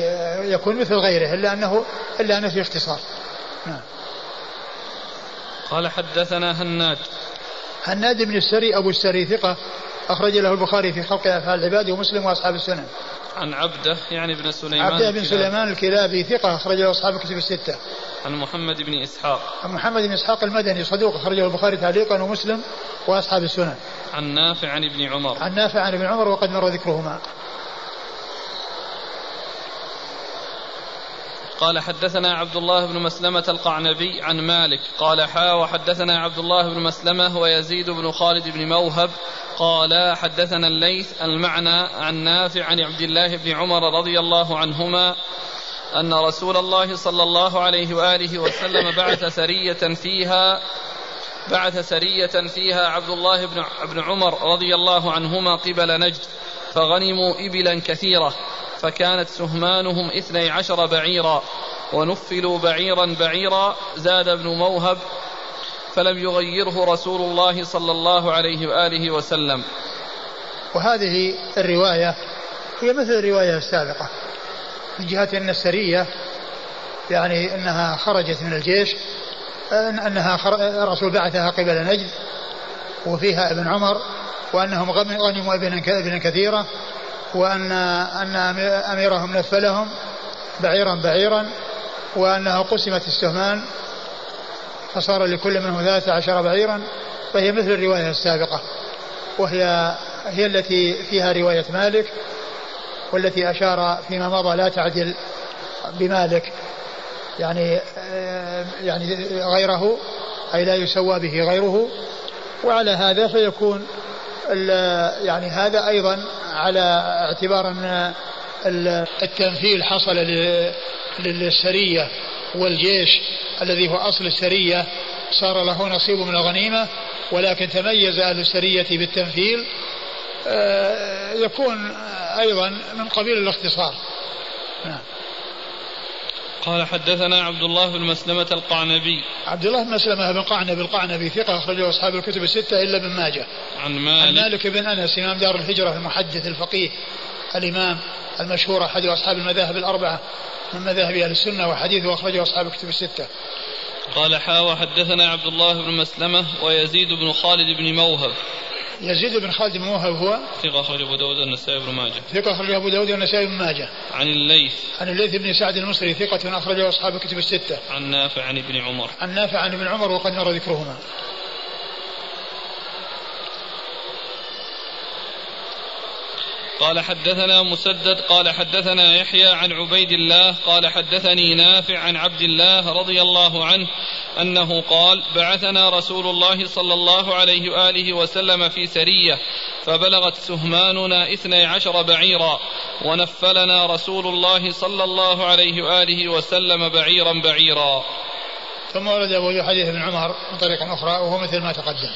يكون مثل غيره إلا أنه إلا أنه فيه اختصار. نعم. قال حدثنا هناد. هناد بن السري أبو السري ثقة أخرج له البخاري في خلق أفعال العباد ومسلم وأصحاب السنن. عن عبده يعني بن سليمان عبده بن سليمان الكلابي ثقة أخرج له أصحاب الكتب الستة. عن محمد بن إسحاق. عن محمد بن إسحاق المدني صدوق أخرجه البخاري تعليقا ومسلم وأصحاب السنن. عن نافع عن ابن عمر. عن نافع عن ابن عمر وقد مر ذكرهما. قال حدثنا عبد الله بن مسلمة القعنبي عن مالك قال حا وحدثنا عبد الله بن مسلمة ويزيد بن خالد بن موهب قال حدثنا الليث المعنى عن نافع عن عبد الله بن عمر رضي الله عنهما أن رسول الله صلى الله عليه وآله وسلم بعث سرية فيها بعث سرية فيها عبد الله بن عمر رضي الله عنهما قبل نجد فغنموا إبلا كثيرة فكانت سهمانهم إثني عشر بعيرا ونفلوا بعيرا بعيرا زاد ابن موهب فلم يغيره رسول الله صلى الله عليه وآله وسلم. وهذه الرواية هي مثل الرواية السابقة من جهة أن السرية يعني أنها خرجت من الجيش أنها الرسول بعثها قبل نجد وفيها ابن عمر وأنهم غنموا أبنا كثيرة وأن أن أميرهم نفلهم بعيرا بعيرا وأنه قسمت السهمان فصار لكل منهم ثلاثة عشر بعيرا فهي مثل الرواية السابقة وهي هي التي فيها رواية مالك والتي أشار فيما مضى لا تعدل بمالك يعني يعني غيره أي لا يسوى به غيره وعلى هذا فيكون يعني هذا أيضا على اعتبار أن التمثيل حصل للسرية والجيش الذي هو أصل السرية صار له نصيب من الغنيمة ولكن تميز أهل السرية بالتمثيل آه، يكون أيضا من قبيل الاختصار. نعم. قال حدثنا عبد الله بن مسلمة القعنبي. عبد الله بن مسلمة بن قعنب القعنبي ثقة أخرجه أصحاب الكتب الستة إلا ابن ماجه. عن مالك عن مالك. بن أنس إمام دار الهجرة المحدث الفقيه الإمام المشهور أحد أصحاب المذاهب الأربعة من مذاهب أهل السنة وحديثه أخرجه أصحاب الكتب الستة. قال حا وحدثنا عبد الله بن مسلمة ويزيد بن خالد بن موهب. يزيد بن خالد بن موهب هو ثقة أخرج أبو داود والنسائي بن ماجه. ثقة أخرج أبو داود والنسائي بن ماجه. عن الليث. عن الليث بن سعد المصري ثقة أخرجه أصحاب الكتب الستة. عن نافع عن ابن عمر. عن نافع عن ابن عمر وقد مر ذكرهما. قال حدثنا مسدد قال حدثنا يحيى عن عبيد الله قال حدثني نافع عن عبد الله رضي الله عنه أنه قال بعثنا رسول الله صلى الله عليه وآله وسلم في سرية فبلغت سهماننا اثني عشر بعيرا ونفلنا رسول الله صلى الله عليه وآله وسلم بعيرا بعيرا. ثم ورد أبو حديث ابن عمر من طريق أخرى وهو مثل ما تقدم.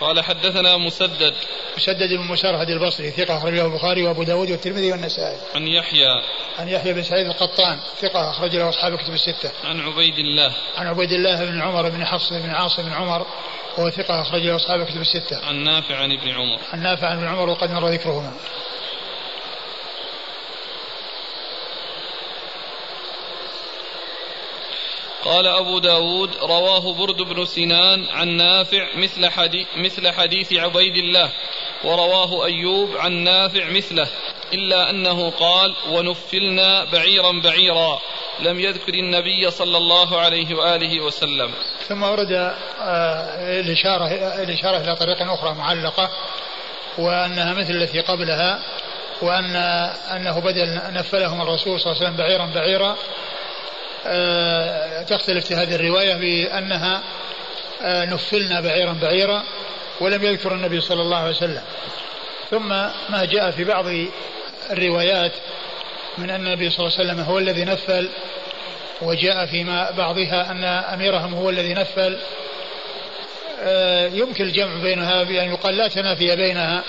قال حدثنا مسدد. مسدد بن مسرهد البصري ثقة أخرجه البخاري وأبو داود والترمذي والنسائي. عن يحيى. عن يحيى بن سعيد القطان ثقة أخرج له أصحاب الكتب الستة. عن عبيد الله عن عبيد الله بن عمر بن حفص بن عاصم بن عمر وهو ثقة أخرج له أصحاب الكتب الستة. عن نافع عن ابن عمر. عن نافع عن ابن عمر وقد مر ذكرهما. قال أبو داود رواه برد بن سنان عن نافع مثل حديث, مثل حديث عبيد الله ورواه أيوب عن نافع مثله إلا أنه قال ونفلنا بعيرا بعيرا لم يذكر النبي صلى الله عليه وآله وسلم. ثم ورد آه، الإشارة, الإشارة إلى طريقة أخرى معلقة وأنها مثل التي قبلها وأن أنه بدل نفلهم الرسول صلى الله عليه وسلم بعيرا بعيرا تختلف في هذه الرواية بأنها آه، نفلنا بعيرا بعيرا ولم يذكر النبي صلى الله عليه وسلم. ثم ما جاء في بعض الروايات من أن النبي صلى الله عليه وسلم هو الذي نفل وجاء فيما بعضها أن أميرهم هو الذي نفل. آه، يمكن الجمع بينها بأن يقال لا تنافي بينها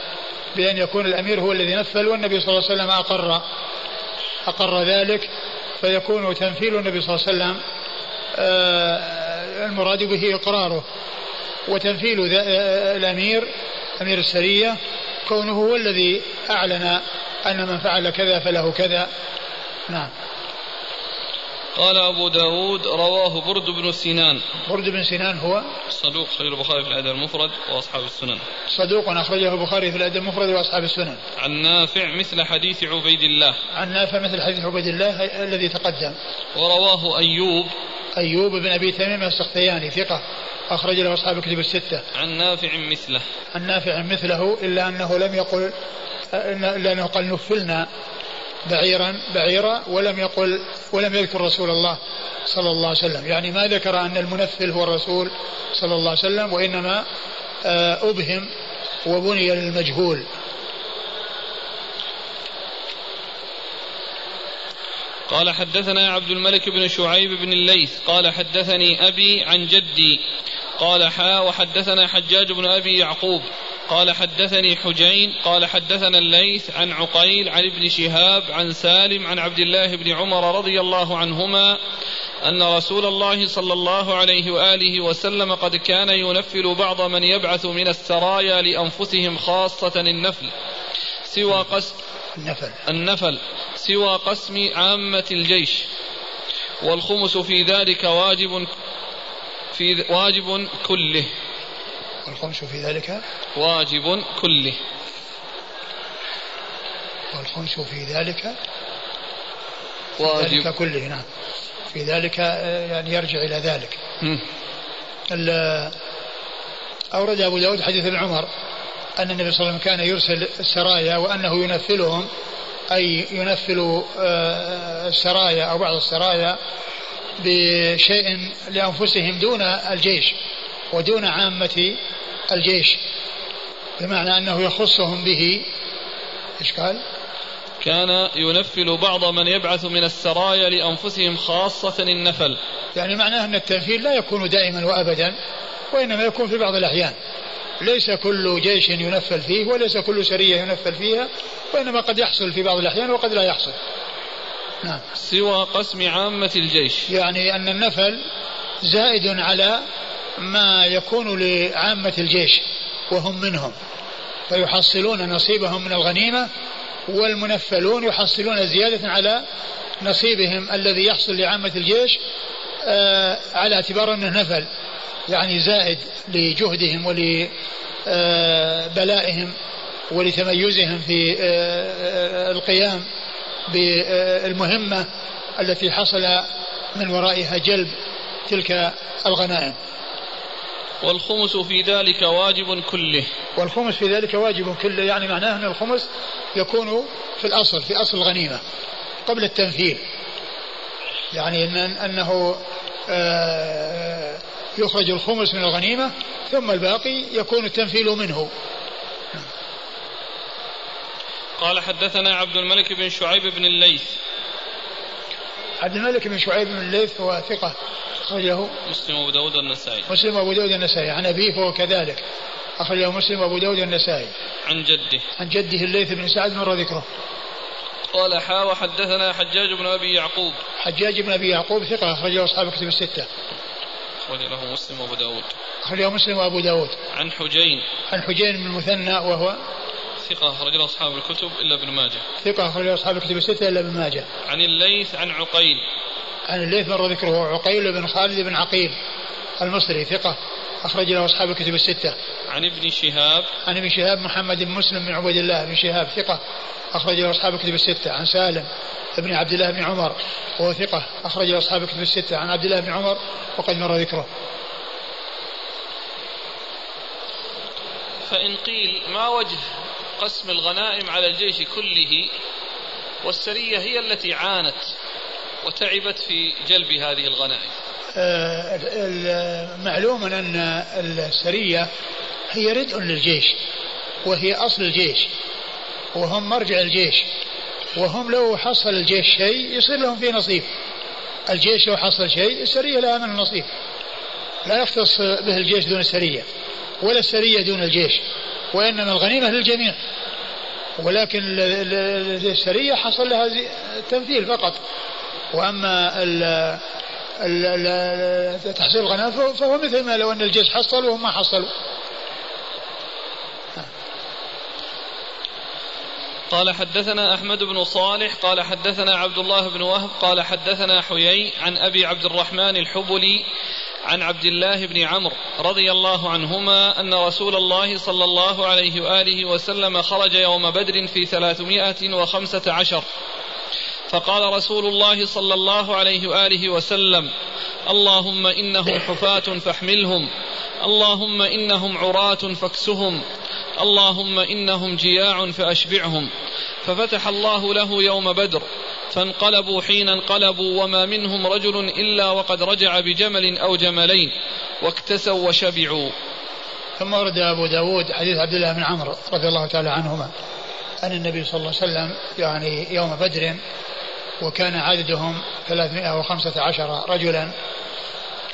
بأن يكون الأمير هو الذي نفل والنبي صلى الله عليه وسلم أقر أقر ذلك. فيكون تنفيذ النبي صلى الله عليه وسلم آه، المراد به إقراره وتنفيذ آه، الأمير أمير السرية كونه هو الذي أعلن أن من فعل كذا فله كذا. نعم. قال أبو داود رواه برد بن سنان. برد بن سنان هو صدوق خير البخاري في الأدب المفرد وأصحاب السنن. صدوق أخرجه البخاري في الأدب المفرد وأصحاب السنن. عن نافع مثل حديث عبيد الله. عن نافع مثل حديث عبيد الله الذي تقدم. ورواه أيوب. أيوب بن أبي تميم السختياني ثقة. أخرج له أصحاب الكتب الستة. عن نافع مثله. عن نافع مثله إلا أنه لم يقل إلا أنه قال نفلنا. بعيرا بعيرا ولم يقل ولم يذكر رسول الله صلى الله عليه وسلم. يعني ما ذكر أن المنفل هو الرسول صلى الله عليه وسلم وإنما آه، أبهم وبني للمجهول. قال حدثنا عبد الملك بن شعيب بن الليث قال حدثني أبي عن جدي قال حا وحدثنا حجاج بن أبي يعقوب. قال حدثني حجين قال حدثنا الليث عن عقيل عن ابن شهاب عن سالم عن عبد الله بن عمر رضي الله عنهما أن رسول الله صلى الله عليه وآله وسلم قد كان ينفل بعض من يبعث من السرايا لأنفسهم خاصة النفل سوى قسم النفل. النفل سوى قسم عامة الجيش والخمس في ذلك واجب في واجب كله. والخمس في ذلك واجب كله. والخمس في ذلك واجب. في ذلك كله نعم. في ذلك آه، يعني يرجع إلى ذلك. أورد أبو داود حديث ابن عمر أن النبي صلى الله عليه وسلم كان يرسل السرايا وأنه ينفلهم أي ينفل آه، السرايا أو بعض السرايا بشيء لأنفسهم دون الجيش. ودون عامة الجيش بمعنى أنه يخصهم به. إيش قال؟ كان ينفل بعض من يبعث من السرايا لأنفسهم خاصة النفل. يعني معناه أن التنفيل لا يكون دائما وأبدا وإنما يكون في بعض الأحيان. ليس كل جيش ينفل فيه وليس كل سرية ينفل فيها وإنما قد يحصل في بعض الأحيان وقد لا يحصل. نعم. سوى قسم عامة الجيش. يعني أن النفل زائد على ما يكون لعامة الجيش وهم منهم. فيحصلون نصيبهم من الغنيمة والمنفلون يحصلون زيادة على نصيبهم الذي يحصل لعامة الجيش آه على اعتبار أنه نفل يعني زائد لجهدهم ولبلائهم ولتميزهم في آه القيام بالمهمة التي حصل من ورائها جلب تلك الغنائم. والخمس في ذلك واجب كله. والخمس في ذلك واجب كله يعني معناه أن الخمس يكون في الأصل في أصل الغنيمة قبل التنفيذ يعني إن أنه آه، يخرج الخمس من الغنيمة ثم الباقي يكون التنفيل منه. قال حدثنا عبد الملك بن شعيب بن الليث. عبد الملك بن شعيب بن الليث هو ثقة أخرجه مسلم وأبو داود النسائي مسلم وأبو داود النسائي عن أبيه فهو كذلك. أخرجه مسلم وأبو داود النسائي عن جده. عن جده الليث بن سعد مر ذكره. قال حا وحدثنا حجاج بن أبي يعقوب. حجاج بن أبي يعقوب ثقة أخرجه أصحاب الكتب الستة. أخرج له مسلم وأبو داود. أخرجه مسلم وأبو داود. عن حجين. عن حجين بن المثنى وهو ثقة أخرج له أصحاب الكتب إلا ابن ماجه ثقة أخرج له أصحاب الكتب الستة إلا ابن ماجه عن الليث عن عقيل عن الليث مر ذكره عقيل بن خالد بن عقيل المصري ثقة أخرج له أصحاب الكتب الستة. عن ابن شهاب عن ابن شهاب محمد بن مسلم بن عبيد الله بن شهاب ثقة أخرج له أصحاب الكتب الستة. عن سالم ابن عبد الله بن عمر وهو ثقة أخرج له أصحاب الكتب الستة. عن عبد الله بن عمر وقد مر ذكره. فإن قيل ما وجه قسم الغنائم على الجيش كله والسرية هي التي عانت وتعبت في جلب هذه الغنائم. آه، معلوم أن السرية هي ردء للجيش وهي أصل الجيش وهم مرجع الجيش وهم لو حصل الجيش شيء يصير لهم فيه نصيب. الجيش لو حصل شيء السرية لها من النصيب لا يختص به الجيش دون السرية ولا السرية دون الجيش. وإنما الغنيمة للجميع. ولكن السرية حصل لها تمثيل فقط. وأما ال ال تحصيل الغنائم فهو مثل ما لو أن الجيش حصل وهم ما حصلوا. قال حدثنا أحمد بن صالح قال حدثنا عبد الله بن وهب قال حدثنا حيي عن أبي عبد الرحمن الحبلي عن عبد الله بن عمرو رضي الله عنهما أن رسول الله صلى الله عليه وآله وسلم خرج يوم بدر في ثلاثمائة وخمسة عشر. فقال رسول الله صلى الله عليه وآله وسلم اللهم إنهم حفاة فاحملهم اللهم إنهم عراة فاكسهم اللهم إنهم جياع فأشبعهم ففتح الله له يوم بدر فانقلبوا حين انقلبوا وما منهم رجل إلا وقد رجع بجمل أو جملين واكتسوا وشبعوا. ثم ورد أبو داود حديث عبد الله بن عمرو رضي الله تعالى عنهما أن النبي صلى الله عليه وسلم يعني يوم بدر وكان عددهم 315 رجلا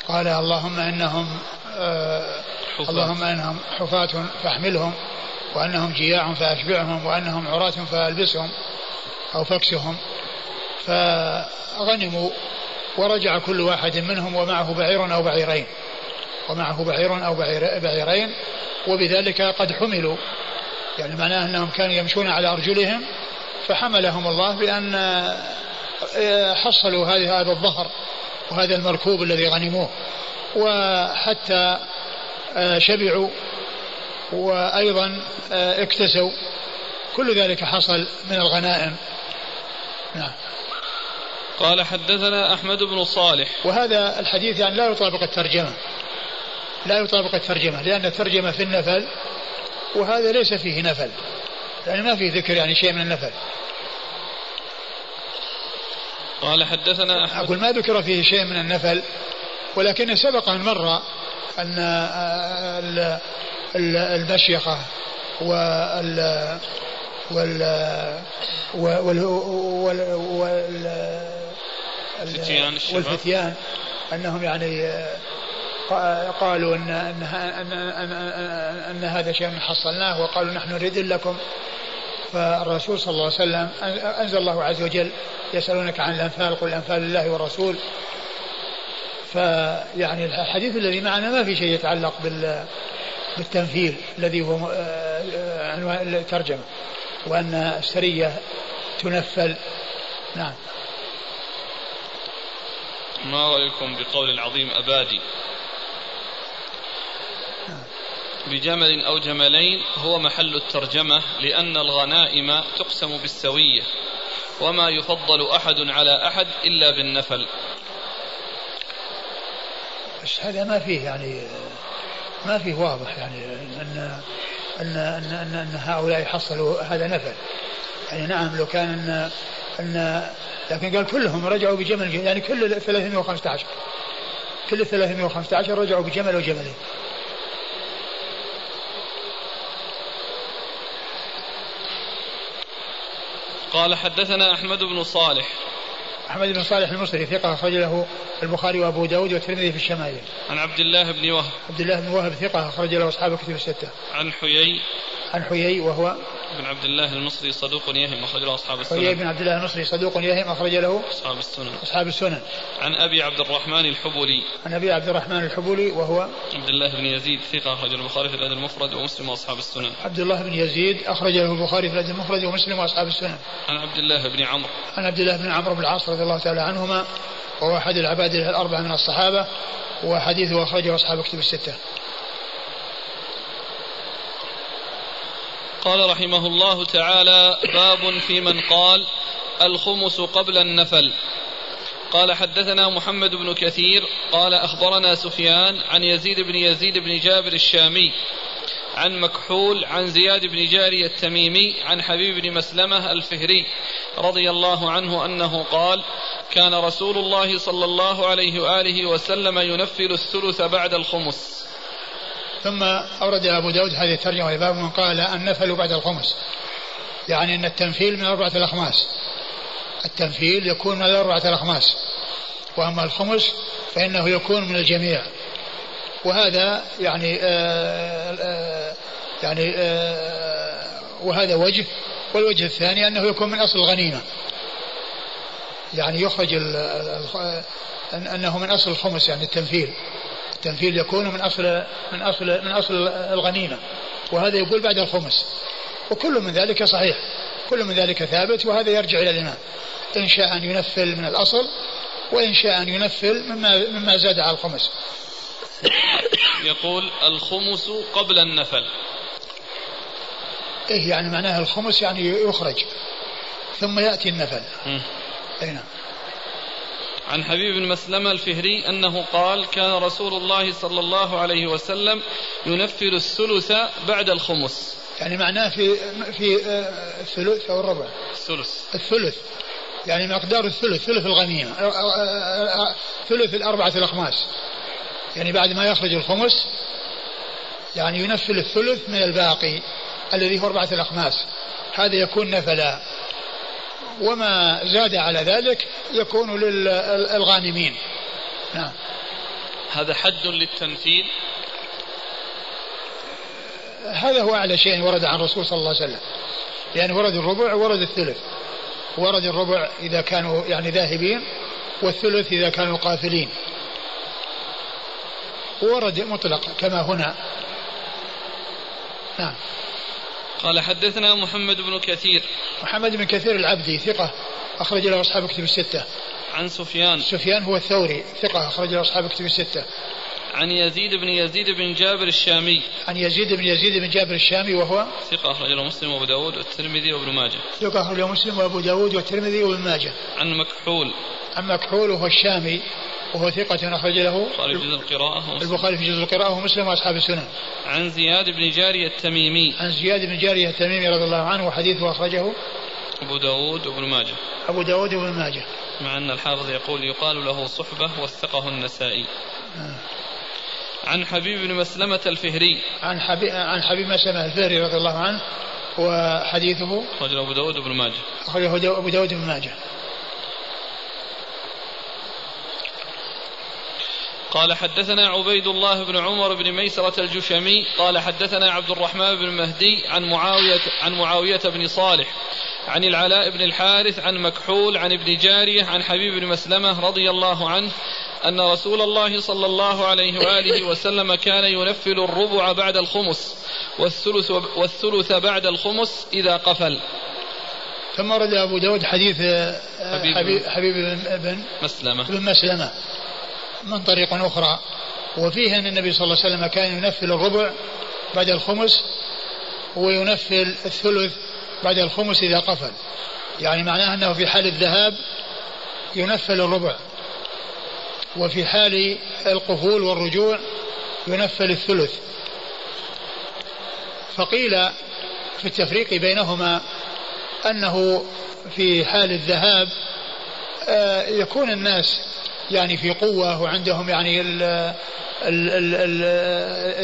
قال اللهم إنهم آه اللهم إنهم حفاة فاحملهم وأنهم جياع فأشبعهم وأنهم عراة فألبسهم أو فاكسهم. فغنموا ورجع كل واحد منهم ومعه بعير أو بعيرين ومعه بعير أو بعير بعيرين وبذلك قد حملوا. يعني معناه أنهم كانوا يمشون على أرجلهم فحملهم الله بأن آه، حصلوا هذه هذا الظهر وهذا المركوب الذي غنموه. وحتى آه، شبعوا وأيضا آه، اكتسوا. كل ذلك حصل من الغنائم. نعم. قال حدثنا أحمد بن صالح. وهذا الحديث يعني لا يطابق الترجمة. لا يطابق الترجمة لأن الترجمة في النفل وهذا ليس فيه نفل. يعني ما في ذكر يعني شيء من النفل. قال حدثنا أحمد. أقول ما ذكر فيه شيء من النفل ولكن سبق أن مر أن آه، المشيخة وال وال وال وال وال والفتيان. أنهم يعني قالوا ان ان ان, أن, أن هذا شيء حصلناه وقالوا نحن نريد لكم. فالرسول صلى الله عليه وسلم أنزل الله عز وجل يسألونك عن الأنفال قل الانفال لله والرسول فيعني الحديث الذي معنا ما في شيء يتعلق بال بالتنفيذ الذي هو آه، آه، عنوان الترجمة وأن السرية تنفل نعم. ما رأيكم بقول العظيم أبادي؟ بجمل أو جملين هو محل الترجمة لأن الغنائم تقسم بالسوية وما يفضل أحد على أحد إلا بالنفل. بس هذا ما فيه يعني ما فيه واضح يعني ان ان ان, أن, أن هؤلاء حصلوا هذا نفل يعني نعم لو كان ان ان لكن قال كلهم رجعوا بجمل يعني كل 315 كل 315 رجعوا بجمل وجملين. قال حدثنا أحمد بن صالح. أحمد بن صالح المصري ثقة أخرج له البخاري وأبو داود والترمذي في الشمائل. عن عبد الله بن وهب. عبد الله بن وهب ثقة أخرج له أصحاب الكتب الستة. عن حيي. عن حيي وهو بن عبد الله المصري صدوق يهم أخرج له أصحاب السنن. حيي بن عبد الله المصري صدوق يهم أخرج له أصحاب السنن. أصحاب السنن. عن أبي عبد الرحمن الحبولي. عن أبي عبد الرحمن الحبولي وهو عبد الله بن يزيد ثقة أخرج البخاري في الأدب المفرد ومسلم وأصحاب السنن. عبد الله بن يزيد أخرج له البخاري في الأدب المفرد ومسلم وأصحاب السنن. عن عبد الله بن عمرو. عن عبد الله بن عمرو بن العاص رضي الله تعالى عنهما وهو أحد العباد الأربعة من الصحابة وحديثه أخرجه أصحاب كتب الستة. قال رحمه الله تعالى باب في من قال الخمس قبل النفل. قال حدثنا محمد بن كثير قال أخبرنا سفيان عن يزيد بن يزيد بن جابر الشامي عن مكحول عن زياد بن جاري التميمي عن حبيب بن مسلمة الفهري رضي الله عنه أنه قال كان رسول الله صلى الله عليه وآله وسلم ينفل الثلث بعد الخمس. ثم أورد أبو داود هذه الترجمة لباب من قال النفل بعد الخمس. يعني أن التنفيل من أربعة الأخماس التنفيل يكون من الأربعة الأخماس وأما الخمس فإنه يكون من الجميع. وهذا يعني آآ آه، آآ آه، يعني آآ آه، وهذا وجه. والوجه الثاني أنه يكون من أصل الغنيمة. يعني يخرج أنه من أصل الخمس يعني التنفيل. التنفيذ يكون من اصل من اصل من أصل الغنيمة وهذا يقول بعد الخمس. وكل من ذلك صحيح كل من ذلك ثابت وهذا يرجع إلى الإمام. إن شاء أن ينفل من الأصل وإن شاء أن ينفل مما, مما زاد على الخمس. يقول الخمس قبل النفل. إيه يعني معناها الخمس يعني يخرج ثم يأتي النفل. أي نعم. عن حبيب بن مسلمة الفهري أنه قال كان رسول الله صلى الله عليه وسلم ينفل الثلث بعد الخمس. يعني معناه في في آه، الثلث أو الربع؟ الثلث. الثلث. يعني مقدار الثلث ثلث الغنيمة آه، آه، ثلث الأربعة الأخماس. يعني بعد ما يخرج الخمس يعني ينفل الثلث من الباقي الذي هو أربعة الأخماس. هذا يكون نفلا. وما زاد على ذلك يكون للغانمين نعم. هذا حد للتنفيذ؟ هذا هو أعلى شيء ورد عن الرسول صلى الله عليه وسلم. يعني ورد الربع ورد الثلث. ورد الربع إذا كانوا يعني ذاهبين والثلث إذا كانوا قافلين. ورد مطلق كما هنا. نعم. قال حدثنا محمد بن كثير. محمد بن كثير العبدي ثقة أخرج له أصحاب كتب الستة. عن سفيان. سفيان هو الثوري ثقة أخرج له أصحاب كتب الستة. عن يزيد بن يزيد بن جابر الشامي. عن يزيد بن يزيد بن جابر الشامي وهو؟ ثقة أخرج له مسلم وأبو داود والترمذي وابن ماجه. ثقة أخرج له مسلم وأبو داود والترمذي وابن ماجه. عن مكحول. عن مكحول وهو الشامي. وهو ثقة أخرج له البخاري في جزء القراءة البخاري في جزء القراءة ومسلم وأصحاب السنن. عن زياد بن جارية التميمي. عن زياد بن جارية التميمي رضي الله عنه وحديثه أخرجه أبو داود وابن ماجه. أبو داود وابن ماجه. مع أن الحافظ يقول يقال له صحبة وثقه النسائي. آه. عن حبيب بن مسلمة الفهري. عن حبيب عن حبيب مسلمة الفهري رضي الله عنه وحديثه أخرجه أبو داود وابن ماجه. أخرجه أبو داود وابن ماجه. قال حدثنا عبيد الله بن عمر بن ميسرة الجشمي قال حدثنا عبد الرحمن بن مهدي عن معاوية عن معاوية بن صالح عن العلاء بن الحارث عن مكحول عن ابن جارية عن حبيب بن مسلمة رضي الله عنه أن رسول الله صلى الله عليه وآله وسلم كان ينفل الربع بعد الخمس والثلث, والثلث بعد الخمس إذا قفل. ثم ورد أبو داود حديث حبيب, حبيب, حبيب بن مسلمة. بن مسلمة. من طريق أخرى. وفيه أن النبي صلى الله عليه وسلم كان ينفل الربع بعد الخمس وينفل الثلث بعد الخمس إذا قفل. يعني معناه أنه في حال الذهاب ينفل الربع وفي حال القفول والرجوع ينفل الثلث. فقيل في التفريق بينهما أنه في حال الذهاب آه، يكون الناس يعني في قوة وعندهم يعني ال ال ال ال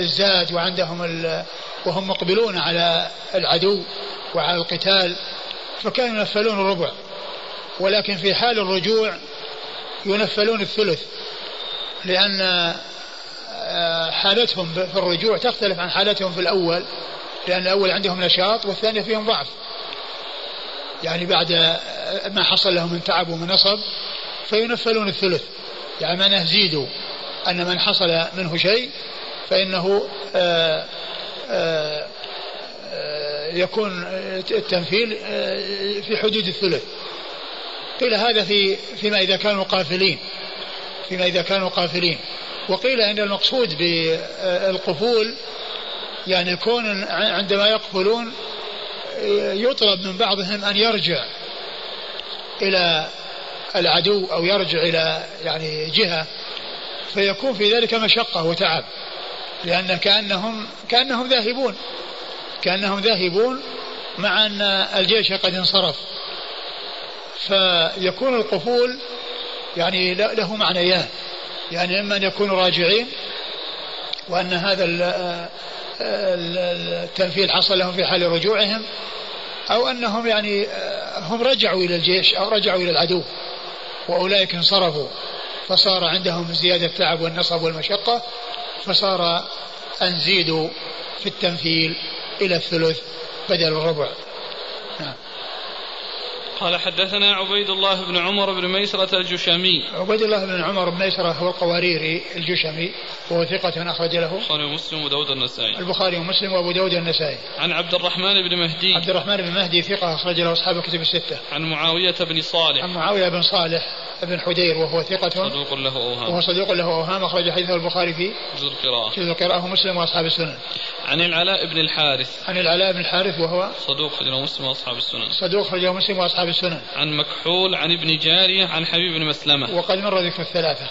الزاد وعندهم ال وهم مقبلون على العدو وعلى القتال فكانوا ينفلون الربع. ولكن في حال الرجوع ينفلون الثلث لأن آه، حالتهم في الرجوع تختلف عن حالتهم في الأول لأن الأول عندهم نشاط والثاني فيهم ضعف. يعني بعد ما حصل لهم من تعب ومن نصب فينفلون الثلث. يعني معناه زيدوا أن من حصل منه شيء فإنه آه، آآ آه، يكون التنفيل آه، في حدود الثلث. قيل هذا في فيما إذا كانوا قافلين فيما إذا كانوا قافلين. وقيل أن المقصود بالقفول يعني يكون عندما يقفلون يطلب من بعضهم أن يرجع إلى العدو أو يرجع إلى يعني جهة فيكون في ذلك مشقة وتعب لأن كأنهم كأنهم ذاهبون. كأنهم ذاهبون مع أن الجيش قد انصرف. فيكون القفول يعني له معنيان. يعني إما أن يكونوا راجعين وأن هذا التنفيذ حصل لهم في حال رجوعهم أو أنهم يعني هم رجعوا إلى الجيش أو رجعوا إلى العدو. وأولئك انصرفوا. فصار عندهم زيادة التعب والنصب والمشقة فصار أن زيدوا في التمثيل إلى الثلث بدل الربع. قال حدثنا عبيد الله بن عمر بن ميسرة الجشمي. عبيد الله بن عمر بن ميسرة هو القواريري الجشمي وهو ثقة أخرج له. البخاري ومسلم وداود النسائي. البخاري ومسلم وأبو داود النسائي. عن عبد الرحمن بن مهدي. عبد الرحمن بن مهدي ثقة أخرج له أصحاب الكتب الستة. عن معاوية بن صالح. عن معاوية بن صالح. بن حدير وهو ثقة. صدوق له أوهام. وهو صدوق له أوهام. أخرج حديثه البخاري في جزء القراءة. جزء القراءة ومسلم وأصحاب السنن. عن العلاء بن الحارث. عن العلاء بن الحارث وهو صدوق خرجه مسلم وأصحاب السنن. صدوق خرجه مسلم وأصحاب السنن. عن مكحول عن ابن جارية عن حبيب بن مسلمة. وقد مر ذكر الثلاثة.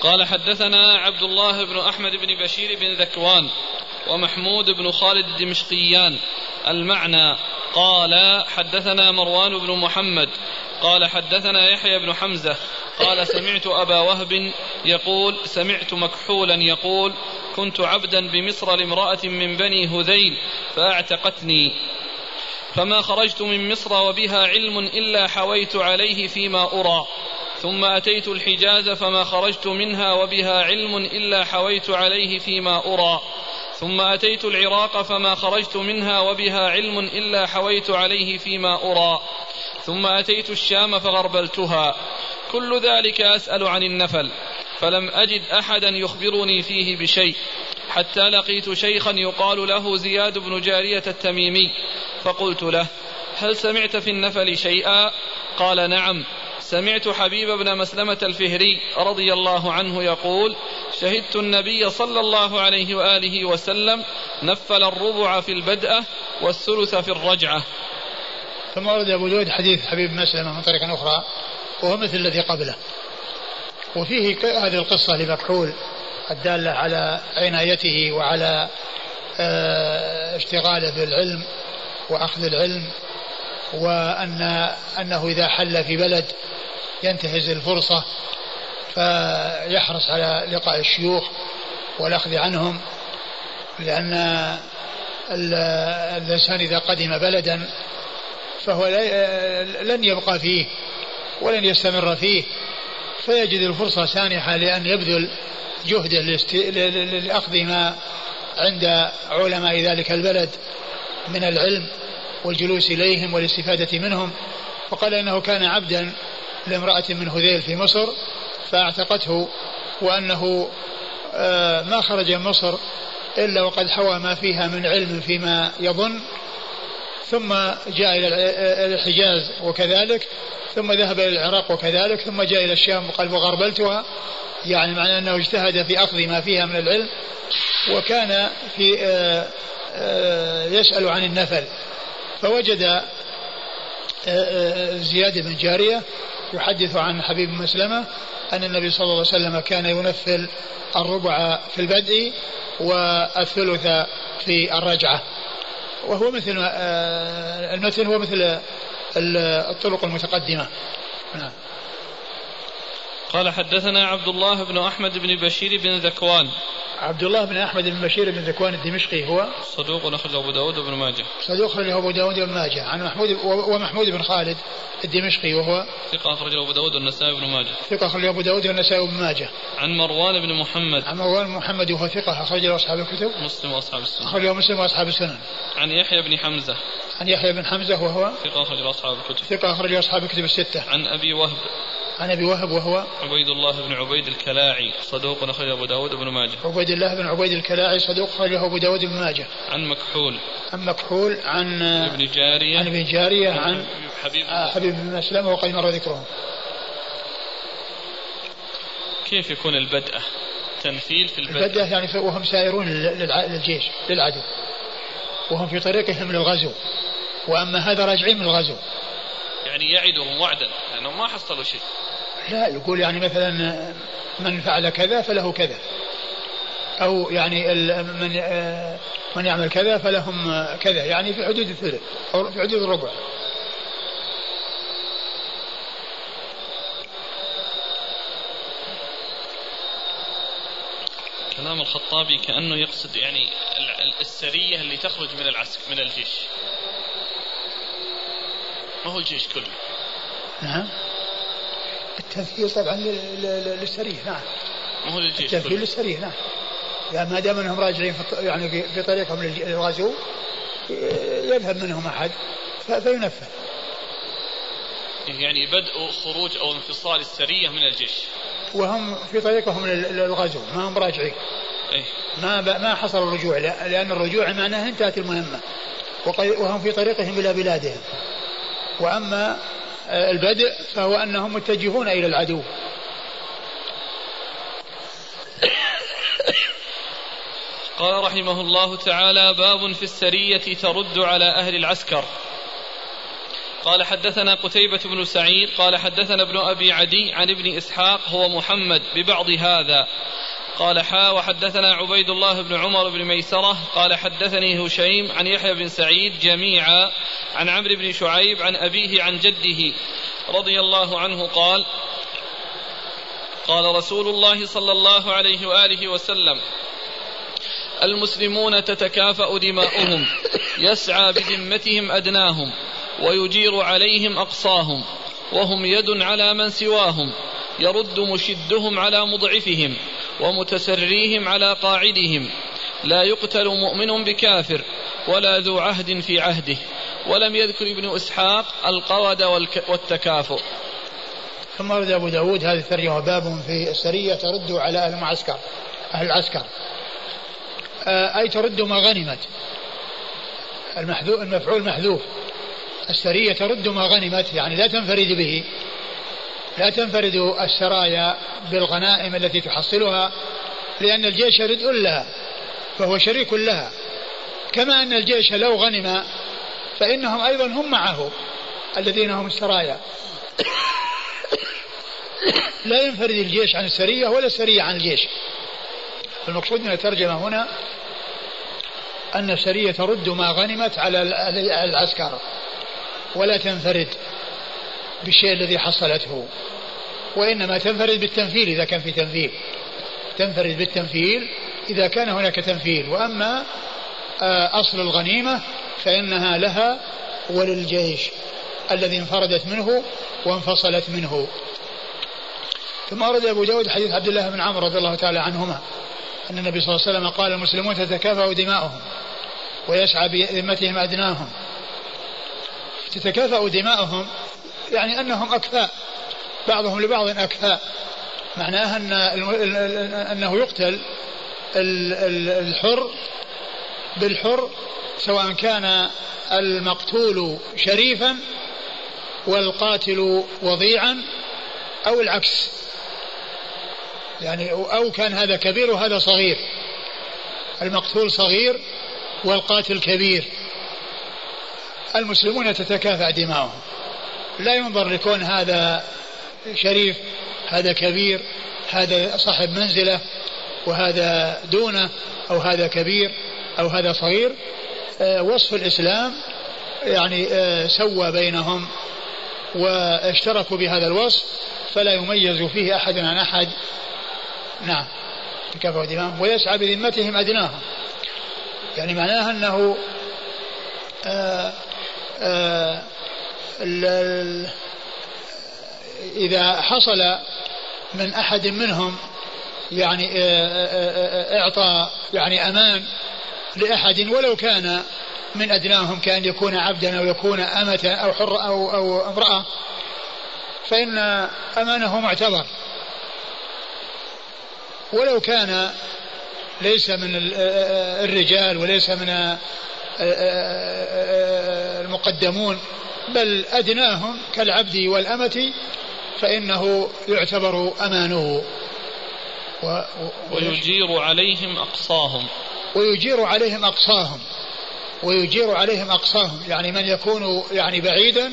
قال حدثنا عبد الله بن أحمد بن بشير بن ذكوان. ومحمود بن خالد الدمشقيان. المعنى قال حدثنا مروان بن محمد. قال حدثنا يحيى بن حمزة. قال سمعت أبا وهب يقول سمعت مكحولا يقول كنت عبدا بمصر لامرأة من بني هذيل فأعتقتني. فما خرجت من مصر وبها علم إلا حويت عليه فيما أرى. ثم أتيت الحجاز فما خرجت منها وبها علم إلا حويت عليه فيما أرى. ثم أتيت العراق فما خرجت منها وبها علم إلا حويت عليه فيما أرى. ثم أتيت الشام فغربلتها. كل ذلك أسأل عن النفل. فلم أجد أحدا يخبرني فيه بشيء. حتى لقيت شيخا يقال له زياد بن جارية التميمي. فقلت له هل سمعت في النفل شيئا؟ قال نعم. سمعت حبيب بن مسلمة الفهري رضي الله عنه يقول شهدت النبي صلى الله عليه وآله وسلم نفل الربع في البدءة والثلث في الرجعة. ثم ورد أبو داود حديث حبيب مسلمة من طريق أخرى وهو مثل الذي قبله. وفيه هذه القصة لمكحول الدالة على عنايته وعلى آه، اشتغاله بالعلم وأخذ العلم وأن أنه إذا حل في بلد ينتهز الفرصة فيحرص على لقاء الشيوخ والأخذ عنهم لأن الإنسان إذا قدم بلدا فهو لن يبقى فيه ولن يستمر فيه فيجد الفرصة سانحة لأن يبذل جهده لأخذ ما عند علماء ذلك البلد من العلم. والجلوس إليهم والاستفادة منهم وقال إنه كان عبدا لامرأة من هذيل في مصر فأعتقته وأنه آه، ما خرج من مصر إلا وقد حوى ما فيها من علم فيما يظن ثم جاء إلى الحجاز وكذلك ثم ذهب إلى العراق وكذلك ثم جاء إلى الشام وقال وغربلتها يعني معنى أنه اجتهد في أخذ ما فيها من العلم وكان في آه، آه، يسأل عن النفل. فوجد زياد بن جارية يحدث عن حبيب مسلمة أن النبي صلى الله عليه وسلم كان ينفل الربع في البدء والثلث في الرجعة. وهو مثل آه، المتن هو مثل الطرق المتقدمة. نعم. قال حدثنا عبد الله بن أحمد بن بشير بن ذكوان عبد الله بن أحمد بن بشير بن ذكوان الدمشقي هو؟ صدوق أخرجه أبو داود وابن ماجه. صدوق أخرجه أبو داود وابن ماجه. عن محمود ومحمود بن خالد الدمشقي وهو؟ ثقة أخرجه أبو داود والنسائي وابن ماجه. ثقة أخرجه أبو داود والنسائي وابن ماجه. عن مروان بن محمد. عن مروان بن محمد وهو ثقة أخرجه أصحاب الكتب؟ مسلم وأصحاب السنن. أخرجه مسلم وأصحاب السنن. عن يحيى بن حمزة. عن يحيى بن حمزة وهو؟ ثقة أخرجه أصحاب الكتب. ثقة أخرجه أصحاب الكتب الستة. عن أبي وهب. عن أبي وهب وهو عبيد الله بن عبيد الكلاعي صدوق أخرجه أبو داود بن ماجه. عبيد الله بن عبيد الكلاعي صدوق أخرجه أبو داود بن ماجه. عن مكحول. عن مكحول عن ابن جارية. عن ابن جارية عن حبيب آه، حبيب بن مسلمه وقد مر ذكره كيف يكون البدءه تنفيل في البدء. البدءه يعني وهم سائرون للجيش للعدو. وهم في طريقهم للغزو وأما هذا راجعين من الغزو. يعني يعدهم وعدا لأنهم ما حصلوا شيء. لا يقول يعني مثلا من فعل كذا فله كذا. أو يعني من من يعمل كذا فلهم كذا يعني في حدود الثلث أو في حدود الربع. كلام الخطابي كأنه يقصد يعني السرية اللي تخرج من العسكر من الجيش. ما هو الجيش كله؟ نعم. التمثيل طبعا للسريه نعم. ما هو للجيش التمثيل للسريه نعم. يعني ما دام انهم راجعين في يعني في طريقهم للغزو يذهب منهم أحد فينفذ. يعني بدء خروج أو انفصال السرية من الجيش. وهم في طريقهم للغزو ما هم راجعين. إيه؟ ما ما حصل الرجوع لأن الرجوع معناه انتهت المهمة. وهم في طريقهم إلى بلادهم. وأما البدء فهو أنهم متجهون إلى العدو. قال رحمه الله تعالى باب في السرية ترد على أهل العسكر. قال حدثنا قتيبة بن سعيد قال حدثنا ابن أبي عدي عن ابن إسحاق هو محمد ببعض هذا. قال حا وحدثنا عبيد الله بن عمر بن ميسرة قال حدثني هشيم عن يحيى بن سعيد جميعا عن عمرو بن شعيب عن أبيه عن جده رضي الله عنه قال قال رسول الله صلى الله عليه وآله وسلم المسلمون تتكافأ دماؤهم يسعى بذمتهم أدناهم ويجير عليهم أقصاهم وهم يد على من سواهم يرد مشدهم على مضعفهم. ومتسريهم على قاعدهم. لا يقتل مؤمن بكافر ولا ذو عهد في عهده. ولم يذكر ابن إسحاق القود والتكافؤ. ثم ورد أبو داود هذه الترجمة باب في السرية ترد على أهل المعسكر أهل العسكر. آه، أي ترد ما غنمت؟ المحذوف المفعول محذوف. السرية ترد ما غنمت يعني لا تنفرد به. لا تنفرد السرايا بالغنائم التي تحصلها لأن الجيش ردء لها فهو شريك لها. كما أن الجيش لو غنم فإنهم أيضا هم معه الذين هم السرايا. لا ينفرد الجيش عن السرية ولا السرية عن الجيش. المقصود من الترجمة هنا أن السرية ترد ما غنمت على العسكر ولا تنفرد. بالشيء الذي حصلته. وإنما تنفرد بالتنفيذ إذا كان في تنفيذ تنفرد بالتنفيذ إذا كان هناك تنفيذ وأما آه، أصل الغنيمة فإنها لها وللجيش الذي انفردت منه وانفصلت منه. ثم أورد أبو داود حديث عبد الله بن عمرو رضي الله تعالى عنهما أن النبي صلى الله عليه وسلم قال المسلمون تتكافأ دماؤهم ويسعى بذمتهم أدناهم. تتكافأ دماؤهم يعني أنهم أكفاء بعضهم لبعض أكفاء معناها أن أنه يقتل الحر بالحر سواء كان المقتول شريفا والقاتل وضيعا أو العكس. يعني أو كان هذا كبير وهذا صغير. المقتول صغير والقاتل كبير. المسلمون تتكافأ دماؤهم. لا ينظر لكون هذا شريف هذا كبير هذا صاحب منزلة وهذا دونه أو هذا كبير أو هذا صغير. آه، وصف الإسلام يعني آه، سوى بينهم واشتركوا بهذا الوصف فلا يميز فيه أحد عن أحد. نعم. تكافؤ دماءهم ويسعى بذمتهم أدناهم. يعني معناها أنه آآ آه، آآ إذا حصل من أحد منهم يعني آه، آه، آه، إعطاء يعني أمان لأحد ولو كان من أدناهم كأن يكون عبدا أو يكون أمة أو حر أو, أو امرأة فإن أمانه معتبر. ولو كان ليس من الرجال وليس من المقدمون بل أدناهم كالعبد والأمة فإنه يعتبر أمانه. و... ويجير عليهم أقصاهم. ويجير عليهم أقصاهم. ويجير عليهم أقصاهم. يعني من يكون يعني بعيدا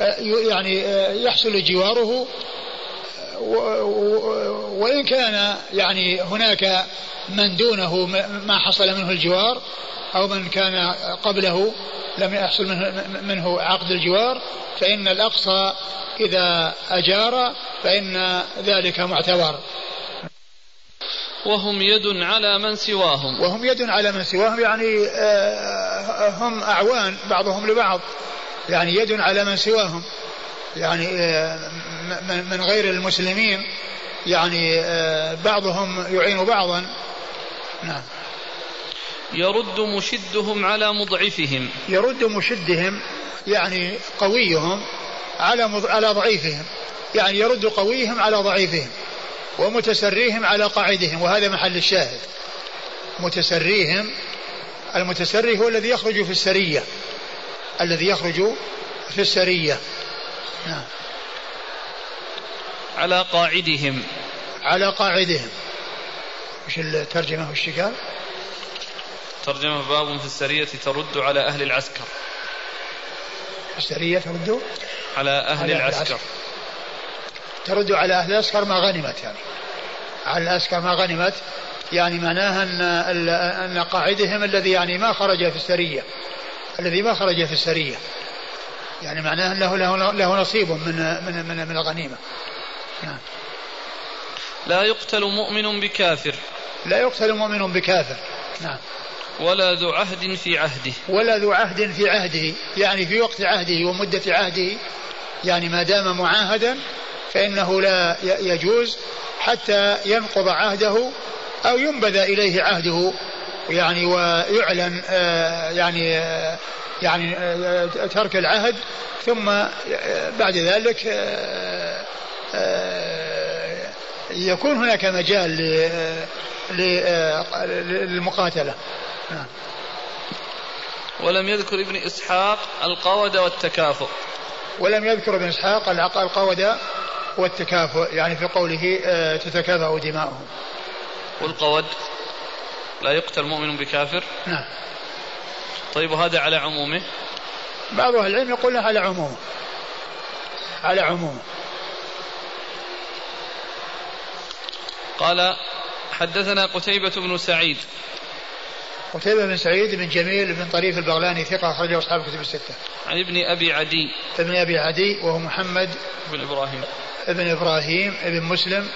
آه، يعني آه، يحصل جواره. وإن كان يعني هناك من دونه ما حصل منه الجوار أو من كان قبله لم يحصل منه, منه عقد الجوار فإن الأقصى إذا أجار فإن ذلك معتبر. وهم يد على من سواهم. وهم يد على من سواهم يعني آه، هم أعوان بعضهم لبعض. يعني يد على من سواهم. يعني آه، من غير المسلمين يعني آه، بعضهم يعين بعضا. نعم. يرد مشدهم على مضعفهم. يرد مشدهم يعني قويهم على مض... على ضعيفهم. يعني يرد قويهم على ضعيفهم ومتسريهم على قاعدهم وهذا محل الشاهد. متسريهم المتسري هو الذي يخرج في السرية. الذي يخرج في السرية. نعم. على قاعدهم. على قاعدهم. وش الترجمة وش قال؟ ترجمة باب في السرية ترد على أهل العسكر. السرية ترد؟ على أهل على العسكر. العسكر. ترد على أهل العسكر ما غنمت يعني. على العسكر ما غنمت. يعني معناها أن أن قاعدهم الذي يعني ما خرج في السرية. الذي ما خرج في السرية. يعني معناه أنه له, له نصيب من من من, من الغنيمة. نعم. لا يقتل مؤمن بكافر. لا يقتل مؤمن بكافر. نعم. ولا ذو عهد في عهده. ولا ذو عهد في عهده يعني في وقت عهده ومدة عهده. يعني ما دام معاهدا فإنه لا يجوز حتى ينقض عهده أو ينبذ إليه عهده. يعني ويعلن آه، يعني آه، يعني آه، ترك العهد. ثم بعد ذلك يكون هناك مجال للمقاتلة. نعم. ولم يذكر ابن إسحاق القود والتكافؤ. ولم يذكر ابن إسحاق القود والتكافؤ يعني في قوله تتكافأ دماؤهم والقود لا يقتل مؤمن بكافر؟ نعم. طيب وهذا على عمومه؟ بعض أهل العلم يقول على عمومه. على عمومه. قال حدثنا قتيبة بن سعيد. قتيبة بن سعيد بن جميل بن طريف البغلاني ثقة أخرجه أصحاب الكتب الستة. عن ابن أبي عدي. ابن أبي عدي وهو محمد بن إبراهيم. ابن إبراهيم ابن مسلم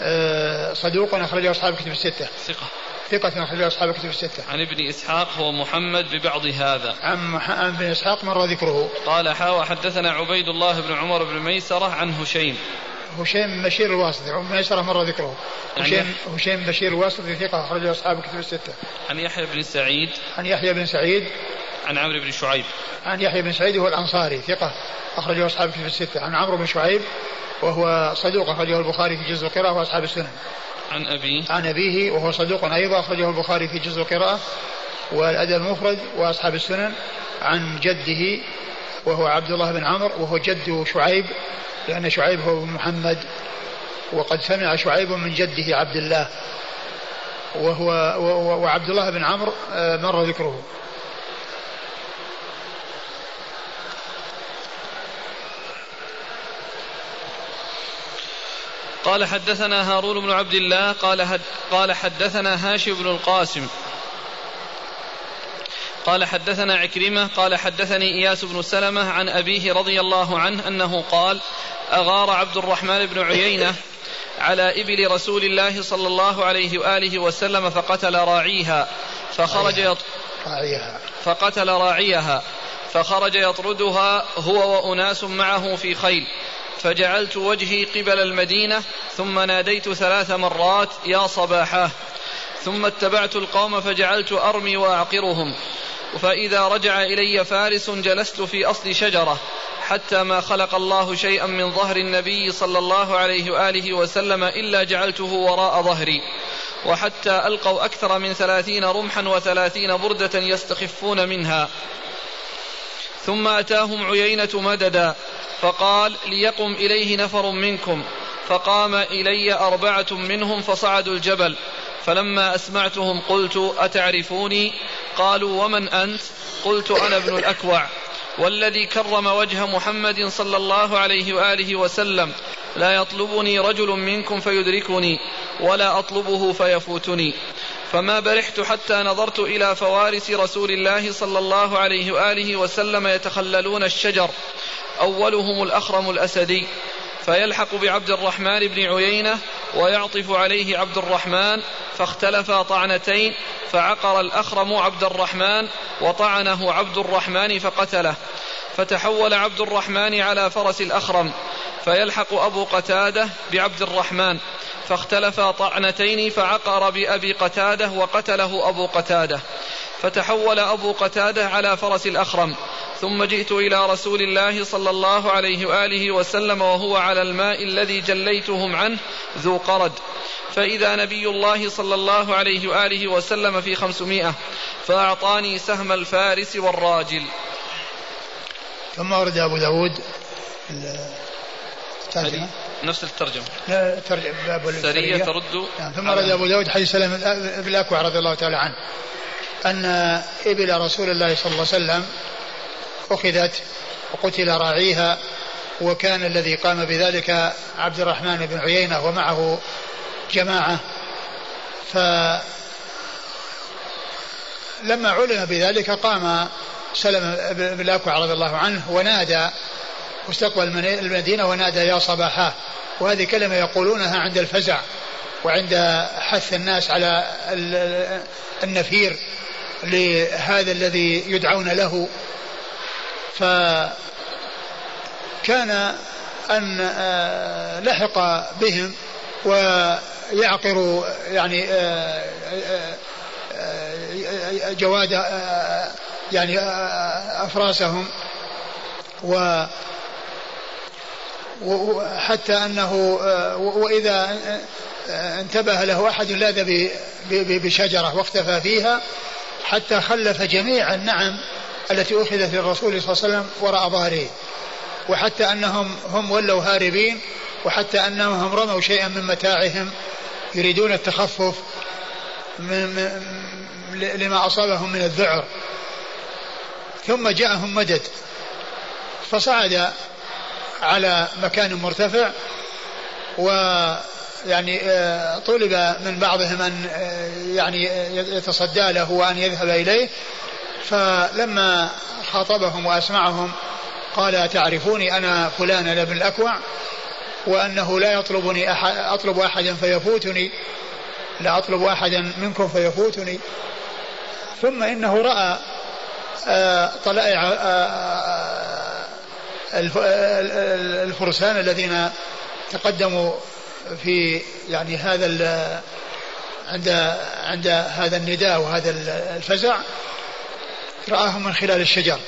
آه، صدوق أخرجه أصحاب الكتب الستة. ثقة. ثقة أخرجه أصحاب الكتب الستة. عن ابن إسحاق هو محمد ببعض هذا. عن ابن إسحاق مر ذكره. قال حاوى حدثنا عبيد الله بن عمر بن ميسرة عن هشيم. هشيم بشير الواسطي ميسرة مر ذكره. هشيم هشيم بشير الواسطي ثقة أخرجه أصحاب الكتب الستة. عن يحيى بن سعيد. عن يحيى بن سعيد. عن عمرو بن شعيب. عن يحيى بن سعيد هو الأنصاري ثقة أخرجه أصحاب الكتب الستة. عن عمرو بن شعيب وهو صدوق أخرجه البخاري في جزء القراءة وأصحاب السنن. عن أبيه عن أبيه وهو صدوق أيضا أخرجه البخاري في جزء القراءة والأدب المفرد وأصحاب السنن عن جده وهو عبد الله بن عمرو وهو جد شعيب لأن شعيب هو محمد وقد سمع شعيب من جده عبد الله وهو وعبد الله بن عمرو آه، مر ذكره. قال حدثنا هارون بن عبد الله قال قال حدثنا هاشم بن القاسم قال حدثنا عكرمة قال حدثني إياس بن سلمة عن أبيه رضي الله عنه أنه قال أغار عبد الرحمن بن عيينة على إبل رسول الله صلى الله عليه وآله وسلم فقتل راعيها فخرج يط... راعيها. فقتل راعيها فخرج يطردها هو وأناس معه في خيل فجعلت وجهي قبل المدينة ثم ناديت ثلاث مرات يا صباحاه! ثم اتبعت القوم فجعلت أرمي وأعقرهم. فإذا رجع إلي فارس جلست في أصل شجرة حتى ما خلق الله شيئا من ظهر النبي صلى الله عليه وآله وسلم إلا جعلته وراء ظهري. وحتى ألقوا أكثر من ثلاثين رمحا وثلاثين بردة يستخفون منها. ثم أتاهم عيينة مددا فقال ليقم إليه نفر منكم. فقام إلي أربعة منهم فصعدوا الجبل. فلما أسمعتهم قلت أتعرفوني؟ قالوا ومن أنت؟ قلت أنا ابن الأكوع والذي كرم وجه محمد صلى الله عليه وآله وسلم. لا يطلبني رجل منكم فيدركني ولا أطلبه فيفوتني. فما برحت حتى نظرت إلى فوارس رسول الله صلى الله عليه وآله وسلم يتخللون الشجر. أولهم الأخرم الأسدي. فيلحق بعبد الرحمن بن عيينة ويعطف عليه عبد الرحمن فاختلفا طعنتين فعقر الأخرم عبد الرحمن وطعنه عبد الرحمن فقتله. فتحول عبد الرحمن على فرس الأخرم فيلحق أبو قتادة بعبد الرحمن. فاختلفا طعنتين فعقر بأبي قتادة وقتله أبو قتادة. فتحول أبو قتادة على فرس الأخرم ثم جئت إلى رسول الله صلى الله عليه وآله وسلم وهو على الماء الذي جليتهم عنه ذو قرد. فإذا نبي الله صلى الله عليه وآله وسلم في خمسمائة فأعطاني سهم الفارس والراجل. ثم ورد أبو داود الترجمة. نفس الترجمة. لا باب سرية ترد يعني ثم ورد أبو داود حديث سلم بن الأكوع رضي الله تعالى عنه. أن إبل رسول الله صلى الله عليه وسلم أخذت وقتل راعيها وكان الذي قام بذلك عبد الرحمن بن عيينة ومعه جماعة. ف لما علم بذلك قام سلم بن الأكوع رضي الله عنه ونادى واستقبل المدينة ونادى يا صباحا. وهذه كلمة يقولونها عند الفزع وعند حث الناس على النفير. لهذا الذي يدعون له. فكان أن آه، لحق بهم ويعقر يعني آه، آه، جواد يعني أفراسهم و حتى أنه وإذا انتبه له أحد لاذ بشجرة واختفى فيها حتى خلف جميع النعم التي أخذت للرسول صلى الله عليه وسلم وراء ظهره. وحتى أنهم هم ولوا هاربين وحتى أنهم رموا شيئا من متاعهم يريدون التخفف من لما أصابهم من الذعر. ثم جاءهم مدد. فصعد على مكان مرتفع ويعني آه، طلب من بعضهم أن آه، يعني يتصدى له وأن يذهب إليه. فلما خاطبهم وأسمعهم قال تعرفوني أنا فلان لابن الأكوع؟ وأنه لا يطلبني أحد أطلب أحدا فيفوتني لا أطلب أحدا منكم فيفوتني. ثم إنه رأى آه، طلائع الفرسان الذين تقدموا في يعني هذا عند عند هذا النداء وهذا الفزع رآهم من خلال الشجر.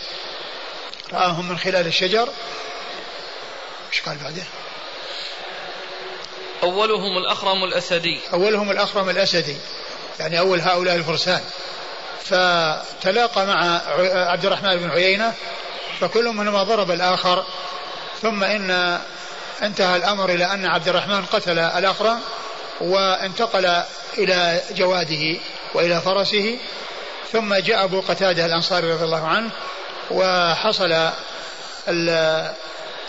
رآهم من خلال الشجر. إيش قال بعده؟ أولهم الأخرم الأسدي. أولهم الأخرم الأسدي. يعني أول هؤلاء الفرسان. فتلاقى مع عبد الرحمن بن عيينة فكل منهما ضرب الآخر. ثم إن انتهى الأمر إلى أن عبد الرحمن قتل الأخرم وانتقل إلى جواده وإلى فرسه ثم جاء أبو قتادة الأنصاري رضي الله عنه وحصل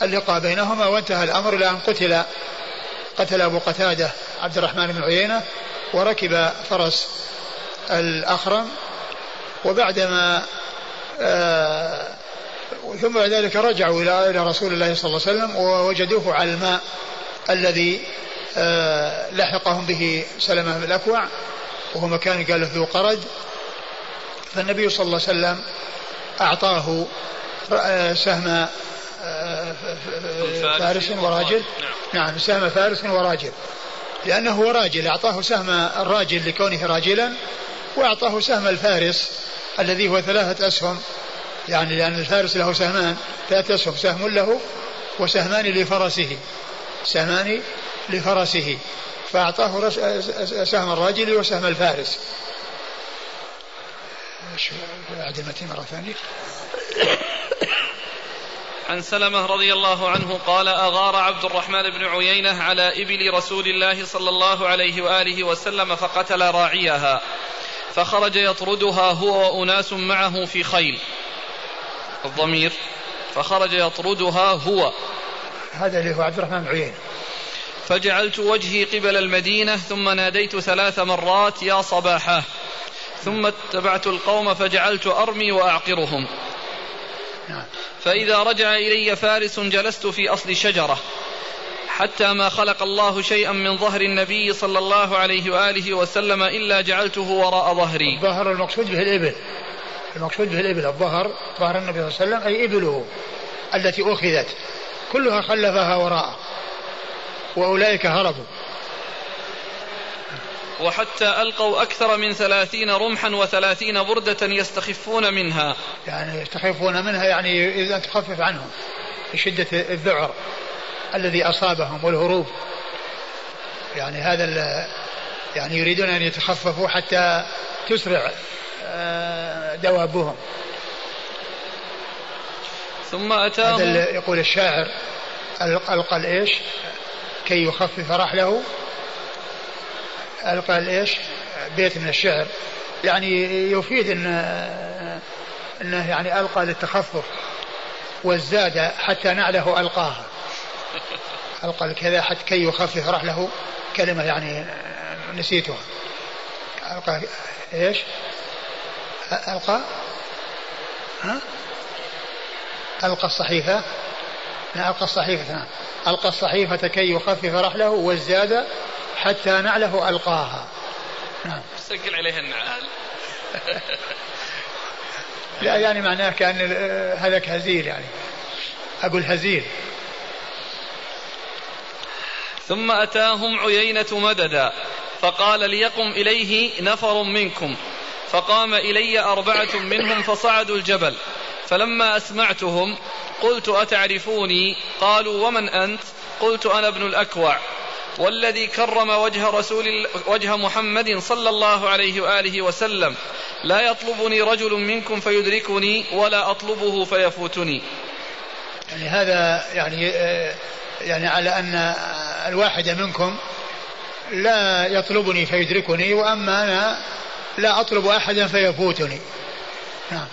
اللقاء بينهما وانتهى الأمر إلى أن قتل قتل أبو قتادة عبد الرحمن بن عيينة وركب فرس الأخرم وبعدما آه ثم بعد ذلك رجعوا إلى إلى رسول الله صلى الله عليه وسلم ووجدوه على الماء الذي آه لحقهم به سلمة بن الأكوع وهو مكان قال له ذو قرد فالنبي صلى الله عليه وسلم أعطاه سهم آه، فارس وراجل. نعم. نعم سهم فارس وراجل. لأنه هو راجل أعطاه سهم الراجل لكونه راجلا وأعطاه سهم الفارس الذي هو ثلاثة أسهم. يعني لأن الفارس له سهمان ثلاثة أسهم سهم له وسهمان لفرسه سهمان لفرسه. فأعطاه سهم الراجل وسهم الفارس. أعد المتين مرة ثانية. عن سلمة رضي الله عنه قال أغار عبد الرحمن بن عيينة على إبل رسول الله صلى الله عليه وآله وسلم فقتل راعيها فخرج يطردها هو وأناس معه في خيل. الضمير فخرج يطردها هو. هذا اللي هو عبد الرحمن بن عيينة. فجعلت وجهي قبل المدينة ثم ناديت ثلاث مرات يا صباحا. ثم اتبعت القوم فجعلت أرمي وأعقرهم. نعم. فإذا رجع إلي فارس جلست في أصل شجرة. حتى ما خلق الله شيئا من ظهر النبي صلى الله عليه وآله وسلم إلا جعلته وراء ظهري. الظهر المقصود به الإبل. المقصود به الإبل الظهر ظهر النبي صلى الله عليه وسلم أي إبله التي أخذت. كلها خلفها وراءه وأولئك هربوا. وحتى ألقوا أكثر من ثلاثين رمحا وثلاثين بردة يستخفون منها. يعني يستخفون منها يعني إذا تخفف عنهم لشدة الذعر الذي أصابهم والهروب. يعني هذا يعني يريدون أن يتخففوا حتى تسرع دوابهم. ثم أتاهم هذا يقول الشاعر ألقى الإيش؟ كي يخفف رحله ألقى الإيش؟ بيت من الشعر. يعني يفيد أن أنه يعني ألقى للتخفف والزاد حتى نعله ألقاها. [LAUGHS] ألقى كذا حتى كي يخفف رحله كلمة يعني نسيتها. ألقى إيش؟ ألقى؟ ها؟ ألقى الصحيفة؟ ألقى الصحيفة نعم ألقى الصحيفة كي يخفف رحله وازداد حتى نعله ألقاها. نعم. سجل عليها النعال. [LAUGHS] لا يعني معناه كأن هذا هزيل يعني. أقول هزيل. ثم أتاهم عيينة مددا فقال ليقم إليه نفر منكم. فقام إلي أربعة منهم فصعدوا الجبل. فلما أسمعتهم قلت أتعرفوني؟ قالوا ومن أنت؟ قلت أنا ابن الأكوع. والذي كرم وجه رسول وجه محمد صلى الله عليه وآله وسلم. لا يطلبني رجل منكم فيدركني ولا أطلبه فيفوتني. يعني هذا يعني يعني على أن الواحد منكم لا يطلبني فيدركني وأما أنا لا أطلب أحدا فيفوتني. نعم.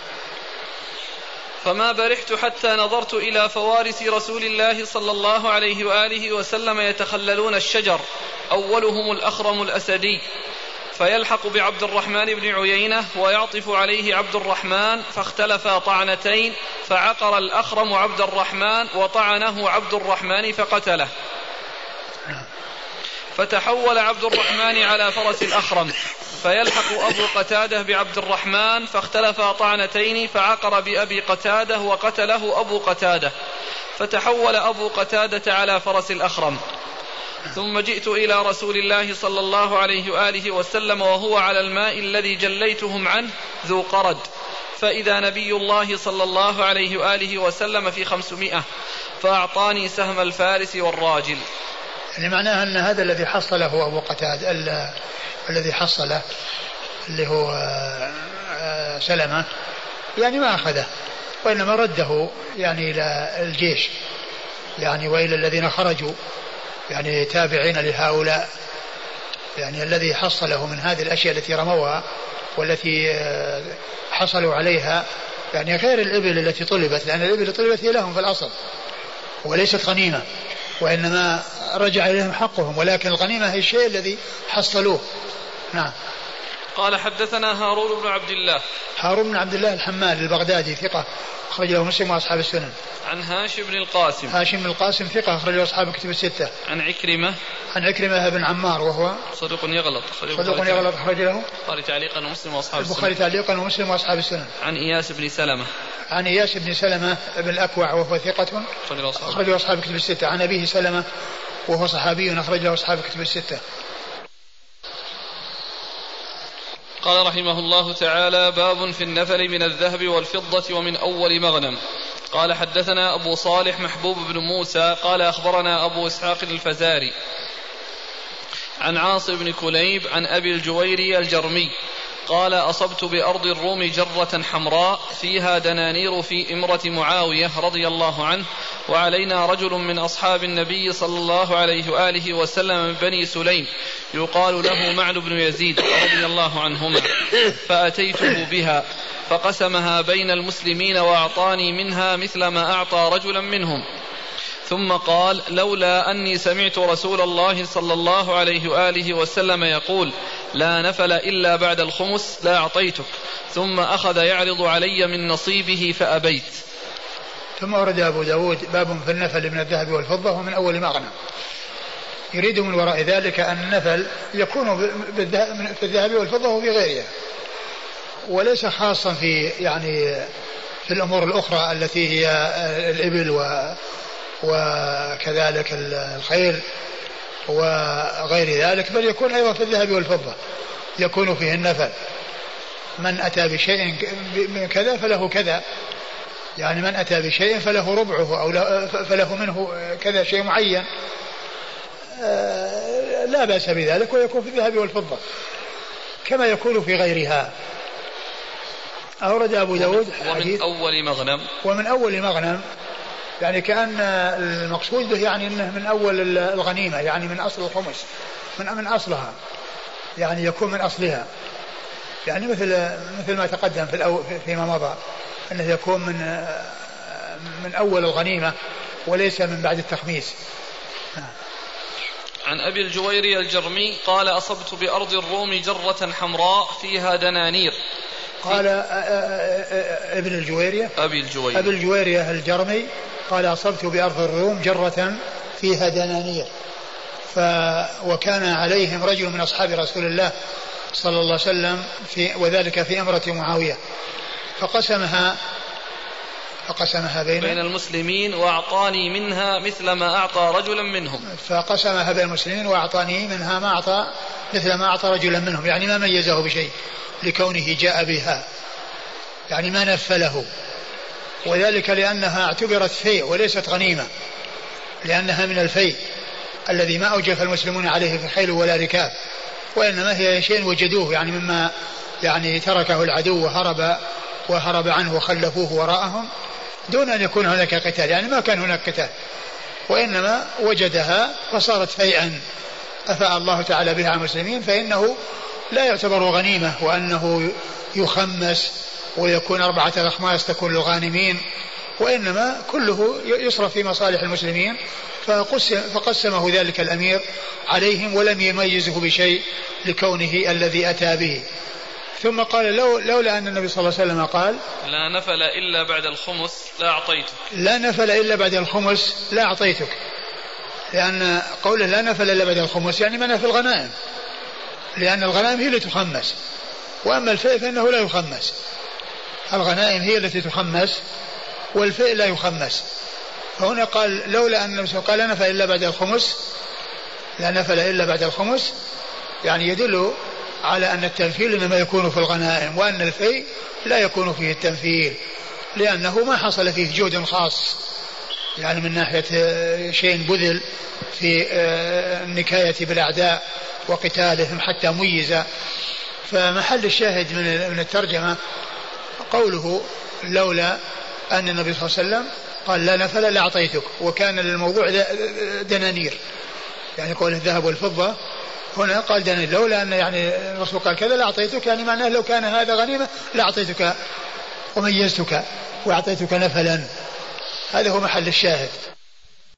فما برحت حتى نظرت إلى فوارس رسول الله صلى الله عليه وآله وسلم يتخللون الشجر أولهم الأخرم الأسدي. فيلحق بعبد الرحمن بن عيينة ويعطف عليه عبد الرحمن فاختلفا طعنتين فعقر الأخرم عبد الرحمن وطعنه عبد الرحمن فقتله. فتحول عبد الرحمن على فرس الأخرم. فيلحق أبو قتادة بعبد الرحمن فاختلفا طعنتين فعقر بأبي قتادة وقتله أبو قتادة فتحول أبو قتادة على فرس الأخرم. ثم جئت إلى رسول الله صلى الله عليه وآله وسلم وهو على الماء الذي جليتهم عنه ذو قرد. فإذا نبي الله صلى الله عليه وآله وسلم في خمسمائة فأعطاني سهم الفارس والراجل. يعني معناها أن هذا الذي حصله أبو قتادة الذي حصله اللي هو آه، سلمة يعني ما أخذه وإنما رده يعني إلى الجيش يعني وإلى الذين خرجوا يعني تابعين لهؤلاء يعني الذي حصله من هذه الأشياء التي رموها والتي آه، حصلوا عليها يعني غير الإبل التي طلبت لأن الإبل طلبت هي لهم في الأصل وليست غنيمة. وإنما رجع إليهم حقهم ولكن الغنيمة هي الشيء الذي حصلوه. نعم. قال حدثنا هارون بن عبد الله. هارون بن عبد الله الحمال البغدادي ثقة أخرج له مسلم وأصحاب السنن. عن هاشم بن القاسم. هاشم بن القاسم ثقة أخرج له أصحاب الكتب الستة. عن عكرمة. عن عكرمة بن عمار وهو صدوق يغلط. صدوق يغلط. أخرج له البخاري تعليقا ومسلم وأصحاب السنن. البخاري تعليقا ومسلم وأصحاب السنن. عن إياس بن سلمة. عن إياس بن سلمة بن الأكوع وهو ثقة أخرج له أصحاب الكتب الستة. عن أبيه سلمة وهو صحابي أخرج له أصحاب الكتب الستة. قال رحمه الله تعالى باب في النفل من الذهب والفضة ومن أول مغنم. قال حدثنا أبو صالح محبوب بن موسى قال أخبرنا أبو إسحاق الفزاري عن عاص بن كليب عن أبي الجويري الجرمي قال أصبت بأرض الروم جرة حمراء فيها دنانير في إمرة معاوية رضي الله عنه وعلينا رجل من أصحاب النبي صلى الله عليه وآله وسلم من بني سليم يقال له معن بن يزيد رضي الله عنهما فأتيته بها فقسمها بين المسلمين وأعطاني منها مثل ما أعطى رجلا منهم. ثم قال لولا أني سمعت رسول الله صلى الله عليه وآله وسلم يقول لا نفل إلا بعد الخمس لا أعطيتك. ثم أخذ يعرض علي من نصيبه فأبيت. ثم ورد أبو داود باب في النفل من الذهب والفضة ومن أول مغنم. يريد من وراء ذلك أن النفل يكون في الذهب والفضة وفي غيرها. وليس خاصا في يعني في الأمور الأخرى التي هي الإبل و وكذلك الخيل وغير ذلك بل يكون أيضا في الذهب والفضة. يكون فيه النفل. من أتى بشيء كذا فله كذا. يعني من أتى بشيء فله ربعه أو فله منه كذا شيء معين. آه، لا بأس بذلك ويكون في الذهب والفضة كما يكون في غيرها. أورد أبو داود ومن أول مغنم. ومن أول مغنم يعني كأن المقصود به يعني أنه من أول الغنيمة يعني من أصل الخمس من من أصلها يعني يكون من أصلها. يعني مثل مثل ما تقدم في الأو فيما مضى. أنه يكون من من أول الغنيمة وليس من بعد التخميس. عن أبي الجويري الجرمي قال أصبت بأرض الروم جرة حمراء فيها دنانير. قال ابن الجويرية. أبي الجويرية أبي الجويرية الجرمي قال أصبت بأرض الروم جرة فيها دنانير. ف وكان عليهم رجل من أصحاب رسول الله صلى الله عليه وسلم في وذلك في أمرة معاوية. فقسمها فقسمها بين بين المسلمين وأعطاني منها مثل ما أعطى رجلا منهم. فقسمها بين المسلمين وأعطاني منها ما أعطى مثل ما أعطى رجلا منهم. يعني ما ميزه بشيء لكونه جاء بها. يعني ما نفله. وذلك لأنها اعتبرت فيء وليست غنيمة. لأنها من الفيء الذي ما أوجف المسلمون عليه في خيل ولا ركاب. وإنما هي شيء وجدوه. يعني مما يعني تركه العدو وهرب وهرب عنه وخلفوه وراءهم دون أن يكون هناك قتال يعني ما كان هناك قتال. وإنما وجدها فصارت فيئا أفاء الله تعالى بها على المسلمين فإنه لا يعتبر غنيمة وأنه يخمس ويكون أربعة أخماس تكون للغانمين وإنما كله يصرف في مصالح المسلمين. فقسم فقسمه ذلك الأمير عليهم ولم يميزه بشيء لكونه الذي أتى به. ثم قال لو لولا أن النبي صلى الله عليه وسلم قال لا نفل إلا بعد الخمس لا أعطيتك. لا نفل إلا بعد الخمس لا أعطيتك. لأن قوله لا نفل إلا بعد الخمس يعني منع في الغنائم. لأن الغنائم هي التي تخمس. وأما الفئ فإنه لا يخمس. الغنائم هي التي تخمس والفئ لا يخمس. فهنا قال لولا أن النبي قال لا نفل إلا بعد الخمس لا نفل إلا بعد الخمس يعني يدل على أن التنفيل إنما يكون في الغنائم وأن الفيء لا يكون فيه التنفيل لأنه ما حصل فيه جهد خاص. يعني من ناحية آه، شيء بذل في آه، النكاية بالأعداء وقتالهم حتى ميز فمحل الشاهد من الترجمة قوله لولا أن النبي صلى الله عليه وسلم قال لا نفل لأعطيتك وكان للموضوع دنانير يعني قول الذهب والفضة هنا قال دنانير لولا أن يعني الرسول قال كذا لأعطيتك يعني معناه لو كان هذا غنيمة لأعطيتك وميزتك وأعطيتك نفلا. هذا هو محل الشاهد.